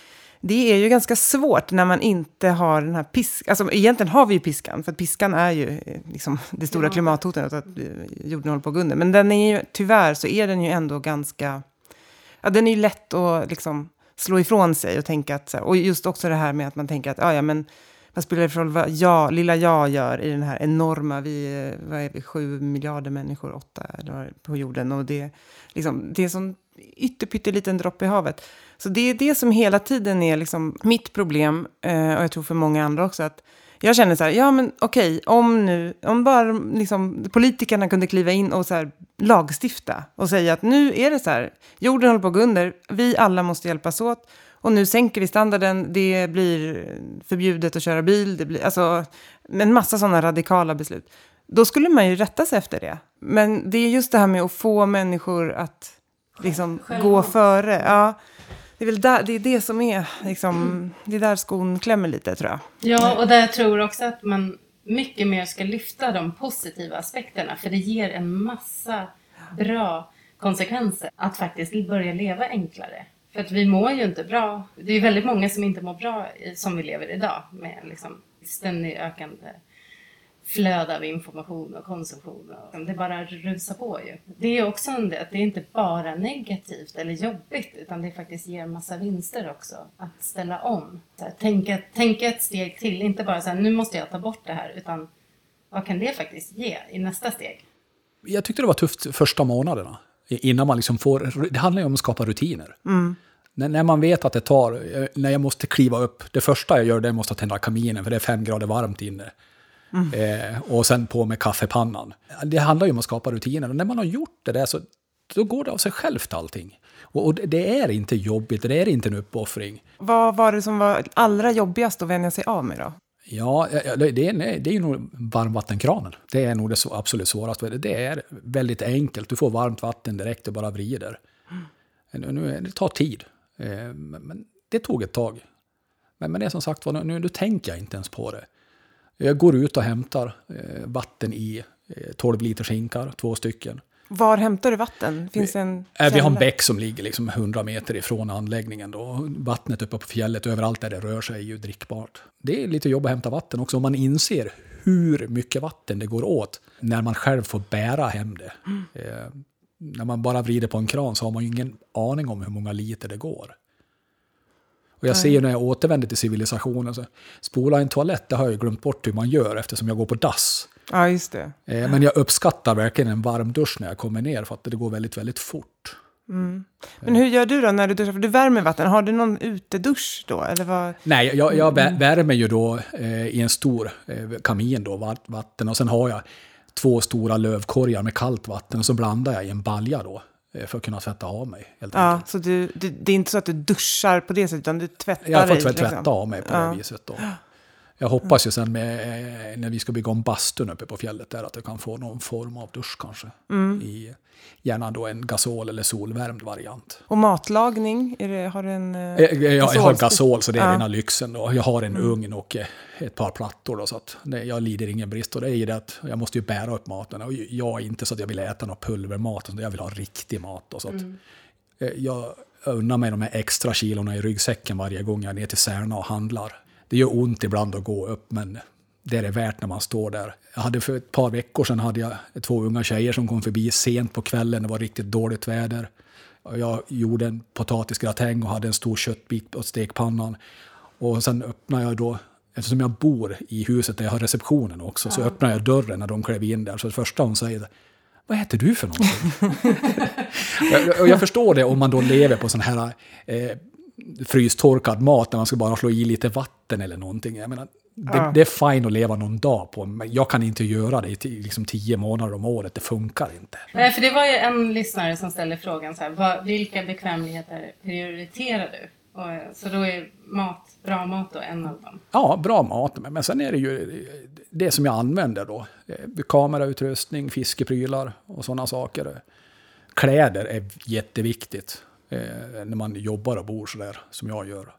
det är ju ganska svårt när man inte har den här piskan. Alltså egentligen har vi ju piskan, för att piskan är ju eh, liksom det stora Ja. klimathotet, att eh, jorden håller på att gå under. Men den är ju, tyvärr så är den ju ändå ganska, ja den är ju lätt att liksom slå ifrån sig och tänka att, och just också det här med att man tänker att, ja ja men vad spelar det för roll vad jag, lilla jag gör i den här enorma, vi, vad är vi, sju miljarder människor, åtta eller vad är på jorden. Och det, liksom, det är en sån ytterpytteliten droppe i havet. Så det är det som hela tiden är liksom mitt problem, eh, och jag tror för många andra också, att jag känner så här, ja men okej, om nu, om bara liksom, politikerna kunde kliva in och så här, lagstifta och säga att nu är det så här, jorden håller på att gå under, vi alla måste hjälpas åt och nu sänker vi standarden, det blir förbjudet att köra bil, det blir alltså en massa sådana radikala beslut. Då skulle man ju rätta sig efter det. Men det är just det här med att få människor att liksom gå före. Ja, det är väl där, det, är det som är, liksom, det är där skon klämmer lite tror jag. Ja, och där jag tror också att man mycket mer ska lyfta de positiva aspekterna. För det ger en massa bra konsekvenser att faktiskt börja leva enklare. För att vi mår ju inte bra. Det är väldigt många som inte mår bra i, som vi lever idag med liksom ständigt ökande flöde av information och konsumtion. Och det bara rusar på ju. Det är också en, det är inte bara negativt eller jobbigt utan det faktiskt ger massa vinster också att ställa om. Så här, tänka, tänka ett steg till, inte bara så här, nu måste jag ta bort det här utan vad kan det faktiskt ge i nästa steg? Jag tyckte det var tufft första månaderna. Innan man liksom får, det handlar ju om att skapa rutiner. När, när man vet att det tar, när jag måste kliva upp, det första jag gör det är att måste tända kaminen för det är fem grader varmt inne. Eh, och sen på med kaffepannan. Det handlar ju om att skapa rutiner och när man har gjort det där så då går det av sig självt allting. Och, och det- det är inte jobbigt, det är inte en uppoffring. Vad var det som var allra jobbigast att vänja sig av med då? Ja, det är, nej, det är nog varmvattenkranen. Det är nog det så, absolut svåraste. Det är väldigt enkelt. Du får varmt vatten direkt och bara vrider. Mm. nu, det tar tid. Eh, men, men det tog ett tag. Men, men det är som sagt nu, nu, tänker jag inte ens på det. Jag går ut och hämtar eh, vatten i eh, 12 liters hinkar, två stycken. Var hämtar du vatten? Finns det en Eh, Vi har en källa? bäck som ligger liksom 100 meter ifrån anläggningen. Då. Vattnet uppe på fjället, överallt där det rör sig, är ju drickbart. Det är lite jobb att hämta vatten också, om man inser hur mycket vatten det går åt när man själv får bära hem det. Eh, när man bara vrider på en kran så har man ju ingen aning om hur många liter det går. Och jag ser ju när jag återvänder till civilisationen, så spola en toalett, det har jag glömt bort hur man gör eftersom jag går på dass. Ja, just det. Eh, Men jag uppskattar verkligen en varm dusch när jag kommer ner för att det går väldigt, väldigt fort. Men hur gör du då när du duschar? För du värmer vatten. Har du någon utedusch då? Eller vad? Nej, jag, jag vä- värmer ju då eh, i en stor eh, kamin då, va- vatten och sen har jag två stora lövkorgar med kallt vatten och så blandar jag i en balja då eh, för att kunna tvätta av mig. Helt Ja, enkelt. så du, du, det är inte så att du duschar på det sättet, utan du tvättar Jag får dig, tvätta, liksom. av mig på Ja. det viset då. Jag hoppas ju sen med, eh, när vi ska bygga om bastun uppe på fjället där att jag kan få någon form av dusch kanske. Mm. I, gärna då en gasol eller solvärmd variant. Och matlagning? Det, har du en... eh, Eh, Jag, jag har gasol så det är Ja. rena lyxen. Då. Jag har en ugn och eh, ett par plattor. Då, så att det, jag lider ingen brist. Och det är ju det att jag måste ju bära upp maten. Och jag är inte så att jag vill äta någon pulvermat. utan Jag vill ha riktig mat. Då, så att, eh, jag unnar mig de här extra kilorna i ryggsäcken varje gång jag är ner till Särna och handlar. Det gör ont ibland att gå upp men det är det värt när man står där. Jag hade för ett par veckor sedan hade jag två unga tjejer som kom förbi sent på kvällen. Det var riktigt dåligt väder. Jag gjorde en potatisgratäng och hade en stor köttbit på stekpannan. Och sen öppnade jag då, eftersom jag bor i huset där jag har receptionen också, så öppnade jag dörren när de klev in där. Så det första hon säger, vad äter du för någonting? Och jag förstår det om man då lever på sån här eh, frystorkad mat där man ska bara slå i lite vatten eller någonting. Jag menar, det, Ja. det är fine att leva någon dag på, men jag kan inte göra det i liksom tio månader om året. Det funkar inte. Nej, för det var ju en lyssnare som ställde frågan så här, vad, vilka bekvämligheter prioriterar du? Och, så då är mat, bra mat då en av dem. Ja, bra mat, men men sen är det ju det som jag använder då. Eh, Kamerautrustning, fiskeprylar och sådana saker. Kläder är jätteviktigt eh, när man jobbar och bor sådär som jag gör.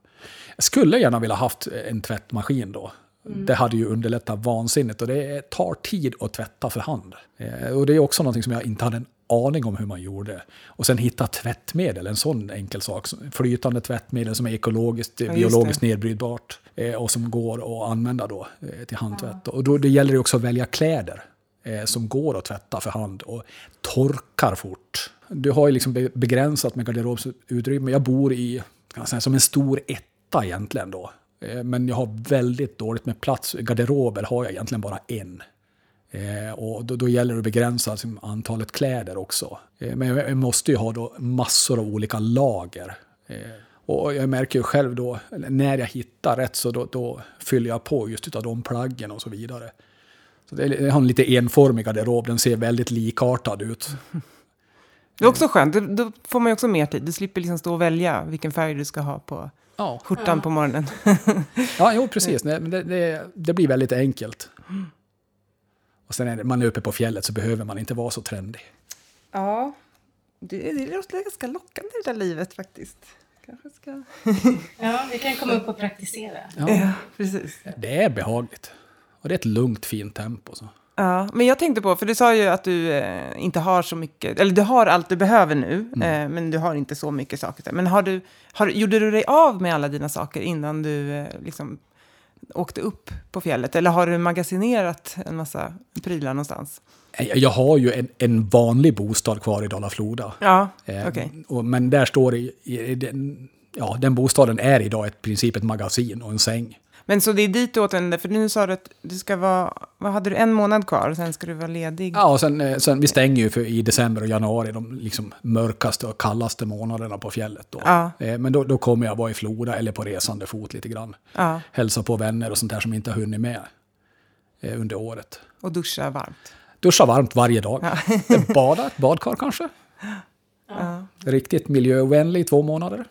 Jag skulle gärna vilja haft en tvättmaskin då. Det hade ju underlättat vansinnigt och det tar tid att tvätta för hand. Eh, och det är också någonting som jag inte hade en aning om hur man gjorde. Och sen hitta tvättmedel, en sån enkel sak. Flytande tvättmedel som är ekologiskt, just biologiskt nedbrytbart eh, och som går att använda då eh, till handtvätt. Och då det gäller det också att välja kläder eh, som går att tvätta för hand och torkar fort. Du har ju liksom begränsat med garderobsutrymme. Jag bor i kan jag säga, som en stor etta egentligen då. Eh, men jag har väldigt dåligt med plats. Garderober har jag egentligen bara en. Eh, och då, då gäller det att begränsa liksom antalet kläder också. Eh, men jag, jag måste ju ha då massor av olika lager. Eh, och jag märker ju själv då, när jag hittar rätt så då, då fyller jag på just av de plaggen och så vidare. Så det är, jag har en lite enformig garderob, den ser väldigt likartad ut. Det är också skönt, då, då får man ju också mer tid. Du slipper liksom stå och välja vilken färg du ska ha på Ja, skjortan på morgonen. ja jo, precis. Det, det, det blir väldigt enkelt. Och sen är det, man är uppe på fjället så behöver man inte vara så trendig. Ja, det, det låter ganska lockande det där livet faktiskt. Kanske ska... Ja, vi kan komma upp och praktisera. Ja, Ja, precis. Det är behagligt. Och det är ett lugnt, fint tempo. Så. Ja, men jag tänkte på, för du sa ju att du eh, inte har så mycket, eller du har allt du behöver nu, eh, men du har inte så mycket saker. Men har du, har, gjorde du dig av med alla dina saker innan du eh, liksom åkte upp på fjället? Eller har du magasinerat en massa prylar någonstans? Jag jag har ju en, en vanlig bostad kvar i Dala-Floda. Ja, Eh, okej. och, men där står det, i, i den, ja, den bostaden är idag i princip ett magasin och en säng. Men så det är dit du återvänder, för nu sa du att du ska vara, vad hade du, en månad kvar och sen ska du vara ledig? Ja, och sen, eh, sen, vi stänger ju för, i december och januari, de liksom mörkaste och kallaste månaderna på fjället. Då. Ja. Eh, Men då, då kommer jag vara i Floda eller på resande fot lite grann. Ja, Hälsa på vänner och sånt där som inte har hunnit med eh, under året. och duscha varmt. Duscha varmt varje dag. Bada, ett badkar kanske. Ja. Riktigt miljövänlig i två månader.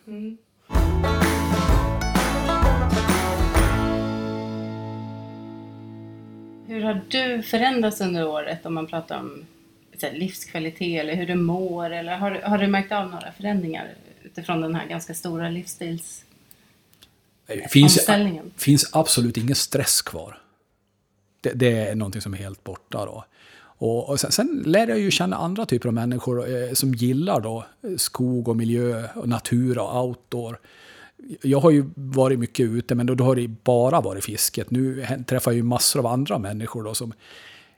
Hur har du förändrats under året om man pratar om här, livskvalitet eller hur du mår? Eller har, du- har du märkt av några förändringar utifrån den här ganska stora livsstilsomställningen? Det finns, finns absolut ingen stress kvar. Det, det är någonting som är helt borta då. Och, och sen, sen lär jag ju känna andra typer av människor eh, som gillar då eh, skog och miljö och natur och outdoor. Jag har ju varit mycket ute, men då, då har det bara varit fisket. Nu träffar jag ju massor av andra människor då som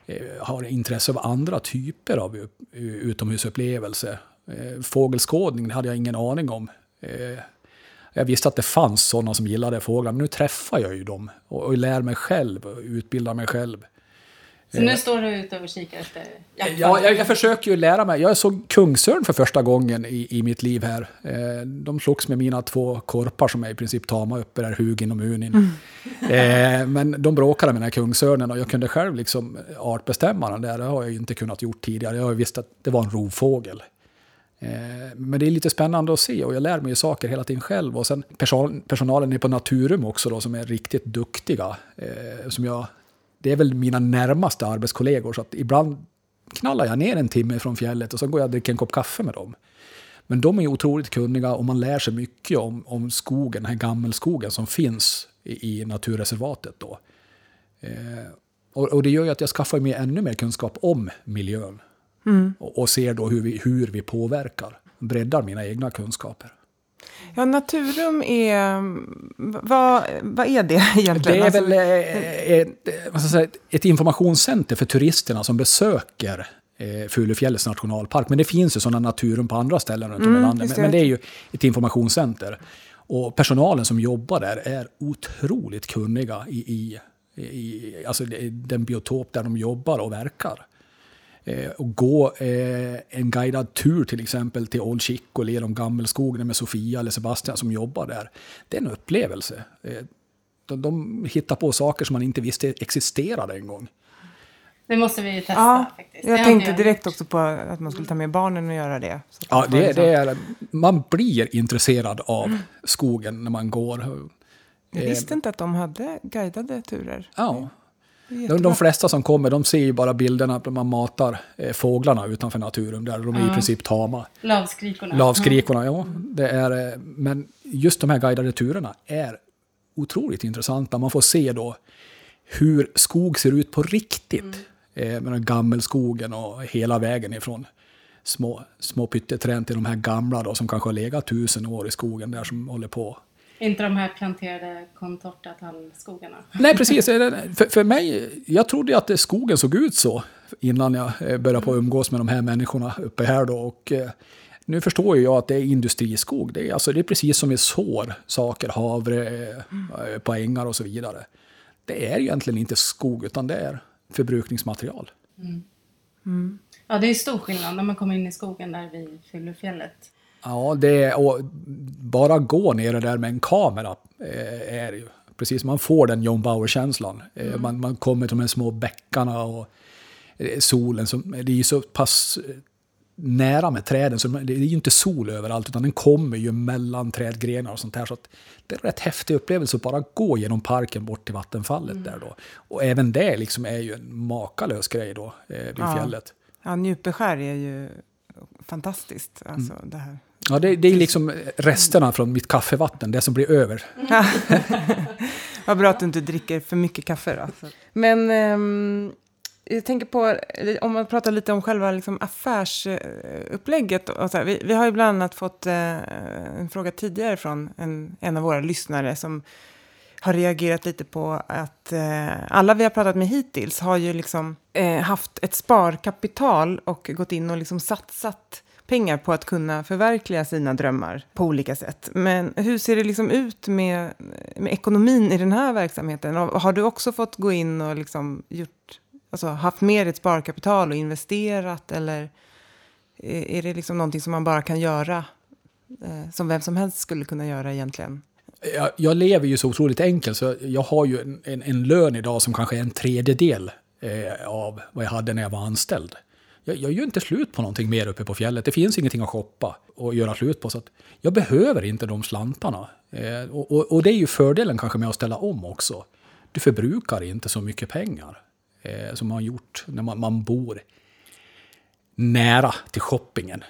eh, har intresse av andra typer av utomhusupplevelser. Eh, fågelskådning det hade jag ingen aning om. Eh, jag visste att det fanns sådana som gillade fåglar, men nu träffar jag ju dem och, och lär mig själv och utbildar mig själv. Så nu står du ute och kikar efter jaktfall? Ja, jag, jag försöker ju lära mig. Jag såg kungsörn för första gången i, i mitt liv här. Eh, de slogs med mina två korpar som är i princip tama uppe där, Hugin och Munin. Eh, men de bråkade med den här kungsörnen och jag kunde själv liksom artbestämma den där. Det har jag inte kunnat gjort tidigare. Jag har visst att det var en rovfågel. Eh, Men det är lite spännande att se och jag lär mig ju saker hela tiden själv. Och sen person, personalen är på Naturum också då som är riktigt duktiga. Eh, som jag, det är väl mina närmaste arbetskollegor så att ibland knallar jag ner en timme från fjället och så går jag och dricker en kopp kaffe med dem. Men de är otroligt kunniga och man lär sig mycket om, om skogen, den här gammelskogen som finns i, i naturreservatet då. Eh, och, och det gör ju att jag skaffar mig ännu mer kunskap om miljön. Och, och ser då hur vi, hur vi påverkar. Breddar mina egna kunskaper. Ja, Naturum är... Vad, vad är det egentligen? Det är Alltså, väl eh, ett, säga, ett informationscenter för turisterna som besöker eh, Fulufjällets nationalpark. Men det finns ju sådana naturum på andra ställen runt om i Mm, landet. Men, det. är ju ett informationscenter. Och personalen som jobbar där är otroligt kunniga i, i, i alltså den biotop där de jobbar och verkar. Eh, och gå eh, en guidad tur till exempel till Old Chico genom Gammelskogen med Sofia eller Sebastian som jobbar där. Det är en upplevelse. Eh, de, de hittar på saker som man inte visste existerade en gång. Det måste vi testa ja, faktiskt. Jag tänkte direkt också på att man skulle ta med barnen och göra det. Ja, det, liksom- det är, man blir intresserad av skogen när man går. Jag visste inte att de hade guidade turer. Ja. De, de flesta som kommer de ser ju bara bilderna där man matar eh, fåglarna utanför naturen. Där de är i Ja. princip tama. Lavskrikorna. Lavskrikorna, ja. Det är, eh, men just de här guidade turerna är otroligt intressanta. Man får se då hur skog ser ut på riktigt. Eh, med den gammelskogen och hela vägen ifrån små, små pytteträd till de här gamla då, som kanske har legat tusen år i skogen där som håller på. Inte de här planterade contortatallskogarna. Nej, precis. För, för mig, jag trodde att det- skogen såg ut så innan jag eh, började på umgås med de här människorna uppe här. Då. Och, eh, nu förstår jag att det är industriskog. Det är, alltså, det är precis som vi sår saker, havre eh, på ängar och så vidare. Det är egentligen inte skog, utan det är förbrukningsmaterial. Ja, det är stor skillnad när man kommer in i skogen där vid Fyllefjället. Ja, det är, och bara gå ner där med en kamera eh, är ju precis, man får den John Bauer-känslan. Eh, man, man kommer till de här små bäckarna och eh, solen, som, det är ju så pass nära med träden, så det är ju inte sol överallt, utan den kommer ju mellan trädgrenar och sånt här. Så det är en rätt häftig upplevelse att bara gå genom parken bort till vattenfallet där då. Och även det liksom är ju en makalös grej då, eh, vid Ja. fjället. Ja, Njupeskär är ju fantastiskt. Alltså, Mm. det här. Ja, det, det är liksom resterna från mitt kaffevatten, det som blir över. Vad bra att du inte dricker för mycket kaffe då. Men ehm, jag tänker på, om man pratar lite om själva liksom, affärsupplägget. Och så här, vi, vi har ju bland annat fått eh, en fråga tidigare från en, en av våra lyssnare som har reagerat lite på att eh, alla vi har pratat med hittills har ju liksom eh, haft ett sparkapital och gått in och liksom satsat pengar på att kunna förverkliga sina drömmar på olika sätt. Men hur ser det liksom ut med, med ekonomin i den här verksamheten? Och har du också fått gå in och liksom gjort, alltså haft med ditt sparkapital och investerat? Eller är är det liksom någonting som man bara kan göra, eh, som vem som helst skulle kunna göra egentligen? Jag, jag lever ju så otroligt enkelt, så jag har ju en, en, en lön idag som kanske är en tredjedel eh, av vad jag hade när jag var anställd. Jag, jag gör inte slut på någonting mer uppe på fjället. Det finns ingenting att shoppa och göra slut på. Så jag behöver inte de slantarna. Eh, och, och, och det är ju fördelen kanske med att ställa om också. Du förbrukar inte så mycket pengar eh, som man har gjort när man, man bor nära till shoppingen.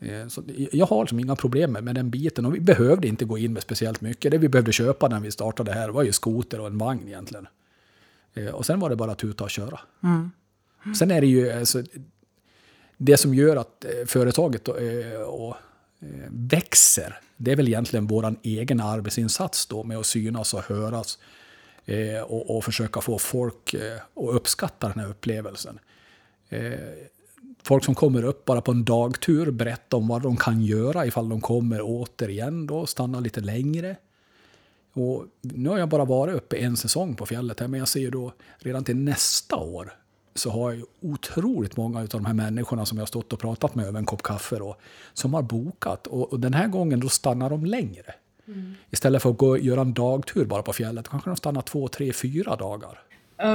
Eh, Så jag har liksom inga problem med- med den biten och vi behövde inte gå in med speciellt mycket. Det vi behövde köpa när vi startade här var ju skoter och en vagn egentligen. Eh, Och sen var det bara att tuta och köra. Sen är det ju alltså, det som gör att eh, företaget då, eh, och, eh, växer. Det är väl egentligen vår egen arbetsinsats då med att synas och höras eh, och, och försöka få folk eh, att uppskatta den här upplevelsen folk som kommer upp bara på en dagtur berättar om vad de kan göra ifall de kommer återigen då, stanna lite längre. Och nu har jag bara varit uppe en säsong på fjället här, men jag ser ju då redan till nästa år så har jag ju otroligt många av de här människorna som jag stått och pratat med över en kopp kaffe då, som har bokat. Och, och den här gången då stannar de längre. Istället för att gå och göra en dagtur bara på fjället, kanske de stannar två, tre, fyra dagar.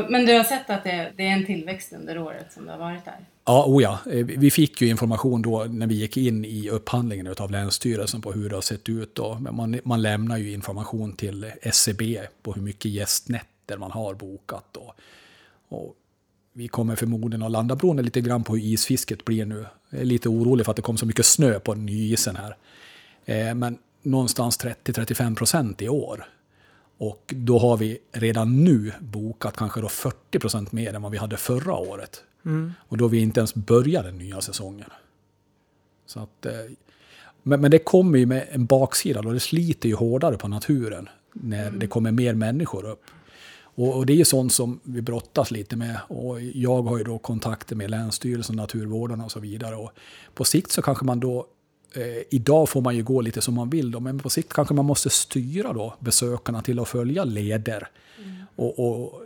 Men du har sett att det, det är en tillväxt under året som det har varit där? Ja, oh ja. Eh, Vi fick ju information då när vi gick in i upphandlingen av Länsstyrelsen på hur det har sett ut. Då. Men man, man lämnar ju information till SCB på hur mycket gästnätter man har bokat. Då. Och vi kommer förmodligen att landa beroende lite grann på hur isfisket blir nu. Jag är lite orolig för att det kom så mycket snö på nyisen här. Eh, Men någonstans 30-35 procent i år. Och då har vi redan nu bokat kanske då 40 procent mer än vad vi hade förra året. Och då har vi inte ens börjat den nya säsongen. Så att, eh, men, men det kommer ju med en baksida och det sliter ju hårdare på naturen när det kommer mer människor upp. Och, och det är ju sånt som vi brottas lite med. Och jag har ju då kontakter med Länsstyrelsen, Naturvårdarna och så vidare. Och på sikt så kanske man då Eh, idag får man ju gå lite som man vill, då, men på sikt kanske man måste styra då besökarna till att följa leder. Och, och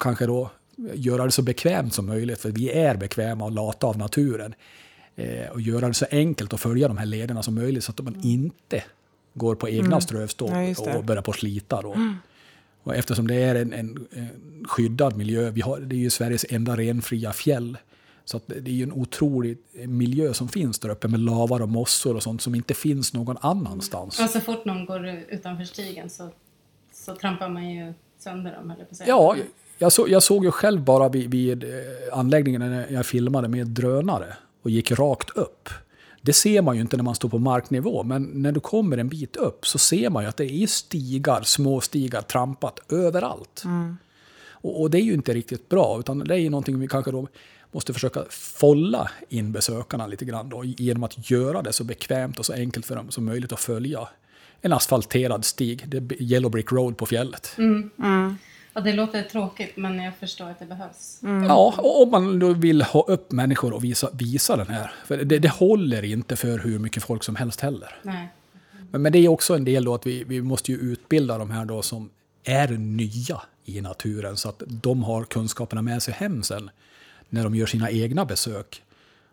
kanske då göra det så bekvämt som möjligt, för vi är bekväma och lata av naturen. Eh, och göra det så enkelt att följa de här lederna som möjligt så att man inte går på egna strövstånd Ja, och börjar på slita. Då. Och eftersom det är en, en, en skyddad miljö, vi har, det är ju Sveriges enda renfria fjäll, så det är ju en otrolig miljö som finns där uppe med lavar och mossor och sånt som inte finns någon annanstans. Och så fort någon går utanför stigen så, så trampar man ju sönder dem, eller på. Ja, jag, så, jag såg ju själv bara vid, vid eh, anläggningen när jag filmade med drönare och gick rakt upp. Det ser man ju inte när man står på marknivå, men när du kommer en bit upp så ser man ju att det är stigar, små stigar trampat överallt. Och, och det är ju inte riktigt bra, utan det är ju någonting vi kanske då måste försöka folla in besökarna lite grann då, genom att göra det så bekvämt och så enkelt för dem som möjligt att följa en asfalterad stig, det är Yellow Brick Road på fjället. Ja, det låter tråkigt, men jag förstår att det behövs. Ja, och om man då vill ha upp människor och visa, visa den här. För det, det håller inte för hur mycket folk som helst heller. Nej. Men, men det är också en del då att vi, vi måste ju utbilda de här då som är nya i naturen så att de har kunskaperna med sig hem sen när de gör sina egna besök.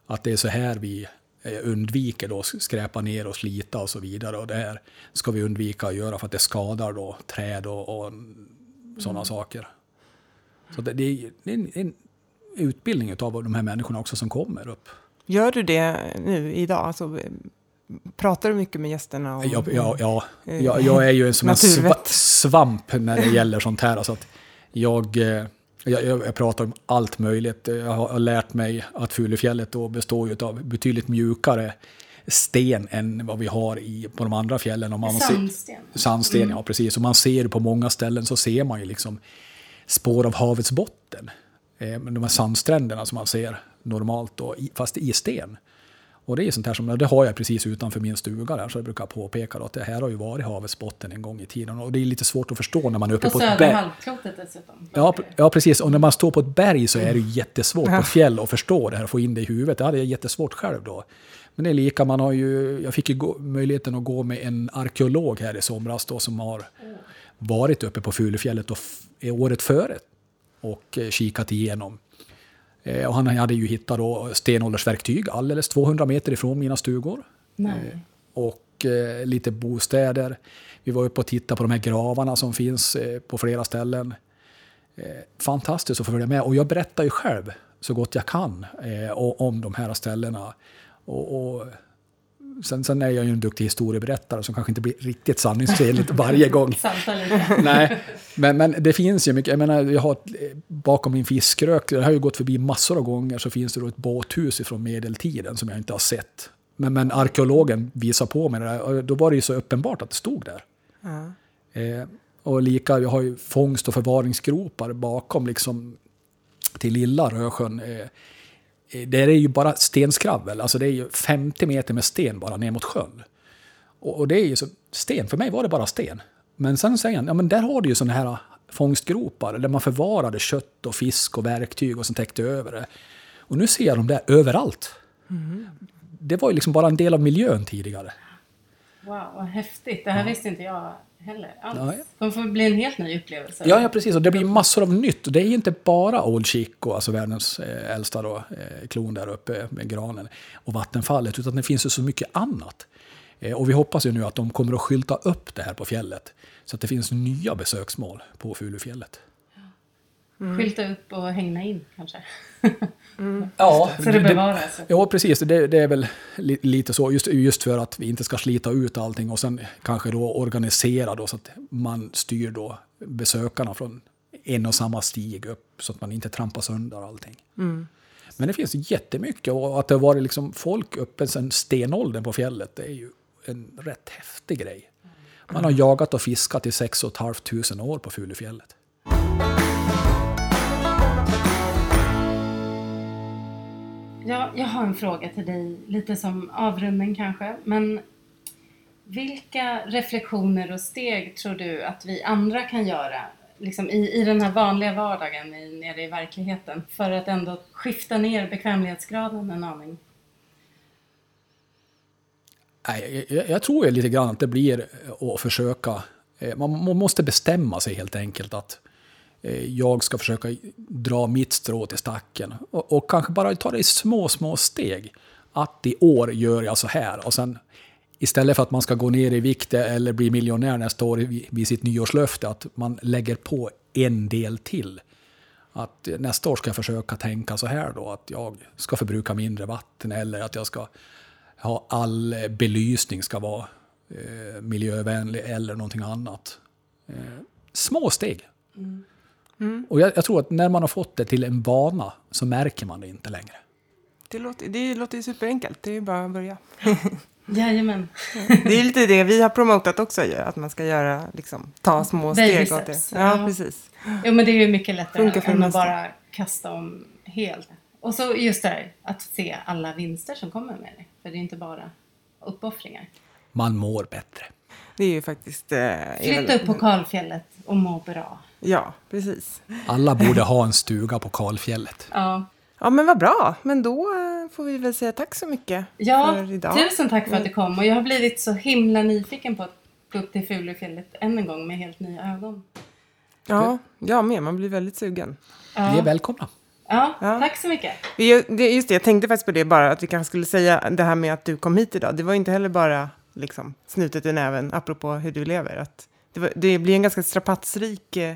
Att det är så här vi eh, undviker då skräpa ner och slita och så vidare. Och det här ska vi undvika att göra för att det skadar då träd och, och sådana saker. Så det, det är det är en, en utbildning av de här människorna också som kommer upp. Gör du det nu idag? Alltså, pratar du mycket med gästerna? Om, Ja, ja, ja. eh, Jag, jag är ju en som en sva, svamp när det gäller sånt här. Alltså att jag, eh, jag, jag jag pratar om allt möjligt. Jag har har lärt mig att Fulufjället då består av betydligt mjukare sten än vad vi har i, på de andra fjällen. Man ser- Sandsten. Sandsten, ja precis. Och man ser på många ställen så ser man ju liksom spår av havets botten. Eh, de här sandstränderna som man ser normalt då, fast i sten. Och det är sånt här som, det har jag precis utanför min stuga där, så jag brukar påpeka då att det här har ju varit havets botten en gång i tiden. Och det är lite svårt att förstå när man är uppe På på, ett berg. halvklotet dessutom. Ja, ja, precis. Och när man står på ett berg så är det ju jättesvårt på ett fjäll att förstå det här och få in det i huvudet. Det hade jag jättesvårt själv då. Men det är lika, man har ju, jag fick ju gå, möjligheten att gå med en arkeolog här i somras då som har varit uppe på Fulufjället då f- året före och eh, kikat igenom. Eh, och han hade ju hittat då stenåldersverktyg alldeles 200 meter ifrån mina stugor Nej. och eh, lite bostäder. Vi var uppe och tittade på de här gravarna som finns eh, på flera ställen. Eh, fantastiskt att få följa med. Och jag berättar ju själv så gott jag kan eh, om de här ställena. Och, och sen, sen är jag ju en duktig historieberättare som kanske inte blir riktigt sanningsenligt varje gång. Nej, men, men det finns ju mycket. Jag menar, jag har ett- bakom min fiskrök, det har ju gått förbi massor av gånger, så finns det då ett båthus från medeltiden som jag inte har sett. Men, men arkeologen visar på mig det där, och då var det ju så uppenbart att det stod där. Ja. Eh, och lika, vi har ju fångst och förvaringsgropar bakom liksom till lilla Rösjön. Eh, eh, där är ju bara stenskravel, alltså det är ju 50 meter med sten bara ner mot sjön. Och, och det är ju så, sten, för mig var det bara sten. Men sen säger han, ja men där har du ju sådana här fångstgropar där man förvarade kött och fisk och verktyg och som täckte över det. Och nu ser jag dem där överallt. Det var ju liksom bara en del av miljön tidigare. Wow, vad häftigt. Det här visste inte jag heller alls. Nej. Det får bli en helt ny upplevelse. Ja, ja, precis. Och det blir massor av nytt. Det är ju inte bara Old Chico, alltså världens eh, äldsta då, eh, klon där uppe med granen och vattenfallet, utan det finns ju så mycket annat. Eh, och vi hoppas ju nu att de kommer att skylta upp det här på fjället så att det finns nya besöksmål på Fulufjället. Skylta upp och hängna in kanske. Ja, Så det bevaras. Ja, precis. Det, det är väl li, lite så, just, just för att vi inte ska slita ut allting och sen kanske då organisera då så att man styr då besökarna från en och samma stig upp så att man inte trampar sönder allting. Men det finns jättemycket och att det har varit liksom folk uppe sedan stenåldern på fjället, det är ju en rätt häftig grej. Man har jagat och fiskat i 6 500 år på Fulufjället. Ja, jag har en fråga till dig, lite som avrundning kanske. Men vilka reflektioner och steg tror du att vi andra kan göra liksom i, i den här vanliga vardagen i, nere i verkligheten för att ändå skifta ner bekvämlighetsgraden en aning? Nej, jag, jag tror lite grann att det blir att försöka... Eh, man, man måste bestämma sig helt enkelt att eh, Eh, jag ska försöka dra mitt strå till stacken. Och, och kanske bara ta det i små, små steg. Att i år gör jag så här. Och sen istället för att man ska gå ner i vikt eller bli miljonär nästa år vid sitt nyårslöfte, att man lägger på en del till. Att nästa år ska jag försöka tänka så här då, att jag ska förbruka mindre vatten eller att jag ska ha all belysning ska vara eh, miljövänlig eller någonting annat. Eh, små steg. Mm. Och jag, jag tror att när man har fått det till en vana så märker man det inte längre. Det, låter, det låter ju superenkelt. Det är ju bara att börja. Jajamän. Det är lite det vi har promotat också ju, att man ska göra, liksom, ta små Baby steg åt det. Ja, ja. precis. Jo men det är ju mycket lättare Funkar för det än att bara kasta om helt. Och så just det här att se alla vinster som kommer med det. För det är inte bara uppoffringar. Man mår bättre. Det är ju faktiskt... Eh, är Flytta upp på kalfjället och må bra. Ja, precis. Alla borde ha en stuga på kalfjället. Ja, Ja, men vad bra. Men då eh, får vi väl säga tack så mycket ja för idag. tusen tack för att du kom. Och jag har blivit så himla nyfiken på att gå upp till Fulufjället än en gång med helt nya ögon. Ja, jag med. Man blir väldigt sugen. Ni är Ja, välkomna. ja, Ja. tack så mycket. Vi- Just det, jag tänkte faktiskt på det bara, att vi kanske skulle säga det här med att du kom hit idag. Det var inte heller bara liksom, snutet i näven, apropå hur du lever. Att det, var, det blir en ganska strapatsrik eh,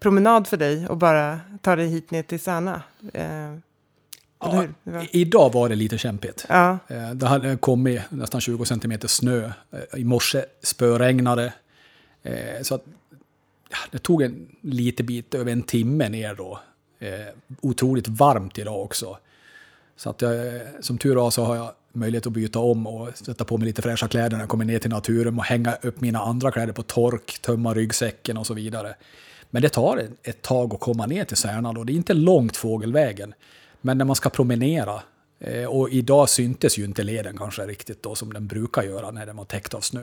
promenad för dig att bara ta dig hit ner till Sana. Eh? Det var... Idag var det lite kämpigt. Ja, Eh, Det hade kommit nästan 20 centimeter snö. Eh, I morse spöregnade. Eh, Så att, ja, det tog en lite bit över en timme ner då. Eh, Otroligt varmt idag också. Så att jag, som tur var så har jag möjlighet att byta om och sätta på mig lite fräscha kläder när jag kommer ner till naturen och hänga upp mina andra kläder på tork, tömma ryggsäcken och så vidare. Men det tar ett- tag att komma ner till Särna då. Det är inte långt fågelvägen. Men när man ska promenera, eh, och idag syntes ju inte leden kanske riktigt då som den brukar göra när den var täckt av snö.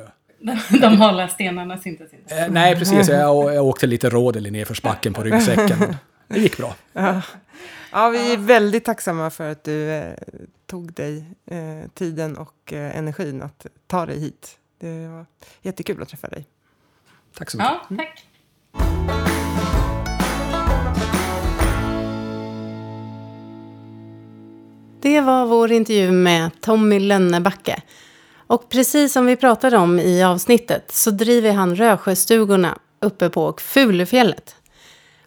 De hala stenarna syntes inte. Eh, nej, precis. Jag, jag åkte lite rådel i nedförsbacken på ryggsäcken. Det gick bra. ja vi är väldigt tacksamma för att du eh, tog dig eh, tiden och eh, energin att ta dig hit. Det var jättekul att träffa dig. Tack så mycket. Ja, tack. Det var vår intervju med Tommy Lönnebacke. Och precis som vi pratade om i avsnittet så driver han Rösjöstugorna uppe på Fulufjället.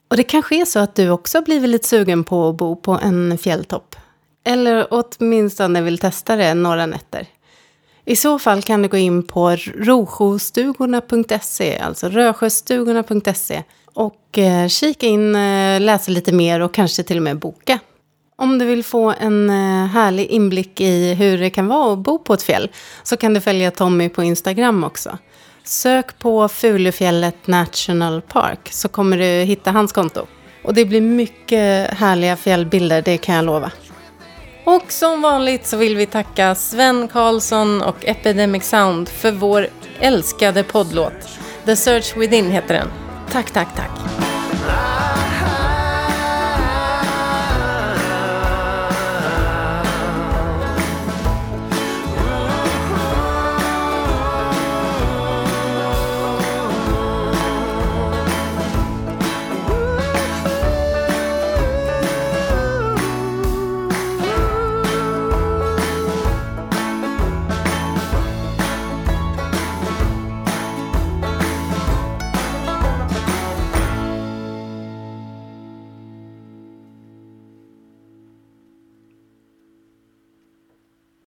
Och det kanske är så att du också har blivit lite sugen på att bo på en fjälltopp. Eller åtminstone vill testa det några nätter. I så fall kan du gå in på rosjostugorna.se, alltså rösjöstugorna.se och eh, kika in, eh, läsa lite mer och kanske till och med boka. Om du vill få en eh, härlig inblick i hur det kan vara att bo på ett fjäll så kan du följa Tommy på Instagram också. Sök på Fulufjället National Park så kommer du hitta hans konto. Och det blir mycket härliga fjällbilder, det kan jag lova. Och som vanligt så vill vi tacka Sven Karlsson och Epidemic Sound för vår älskade poddlåt. The Search Within heter den. Tack, tack, tack.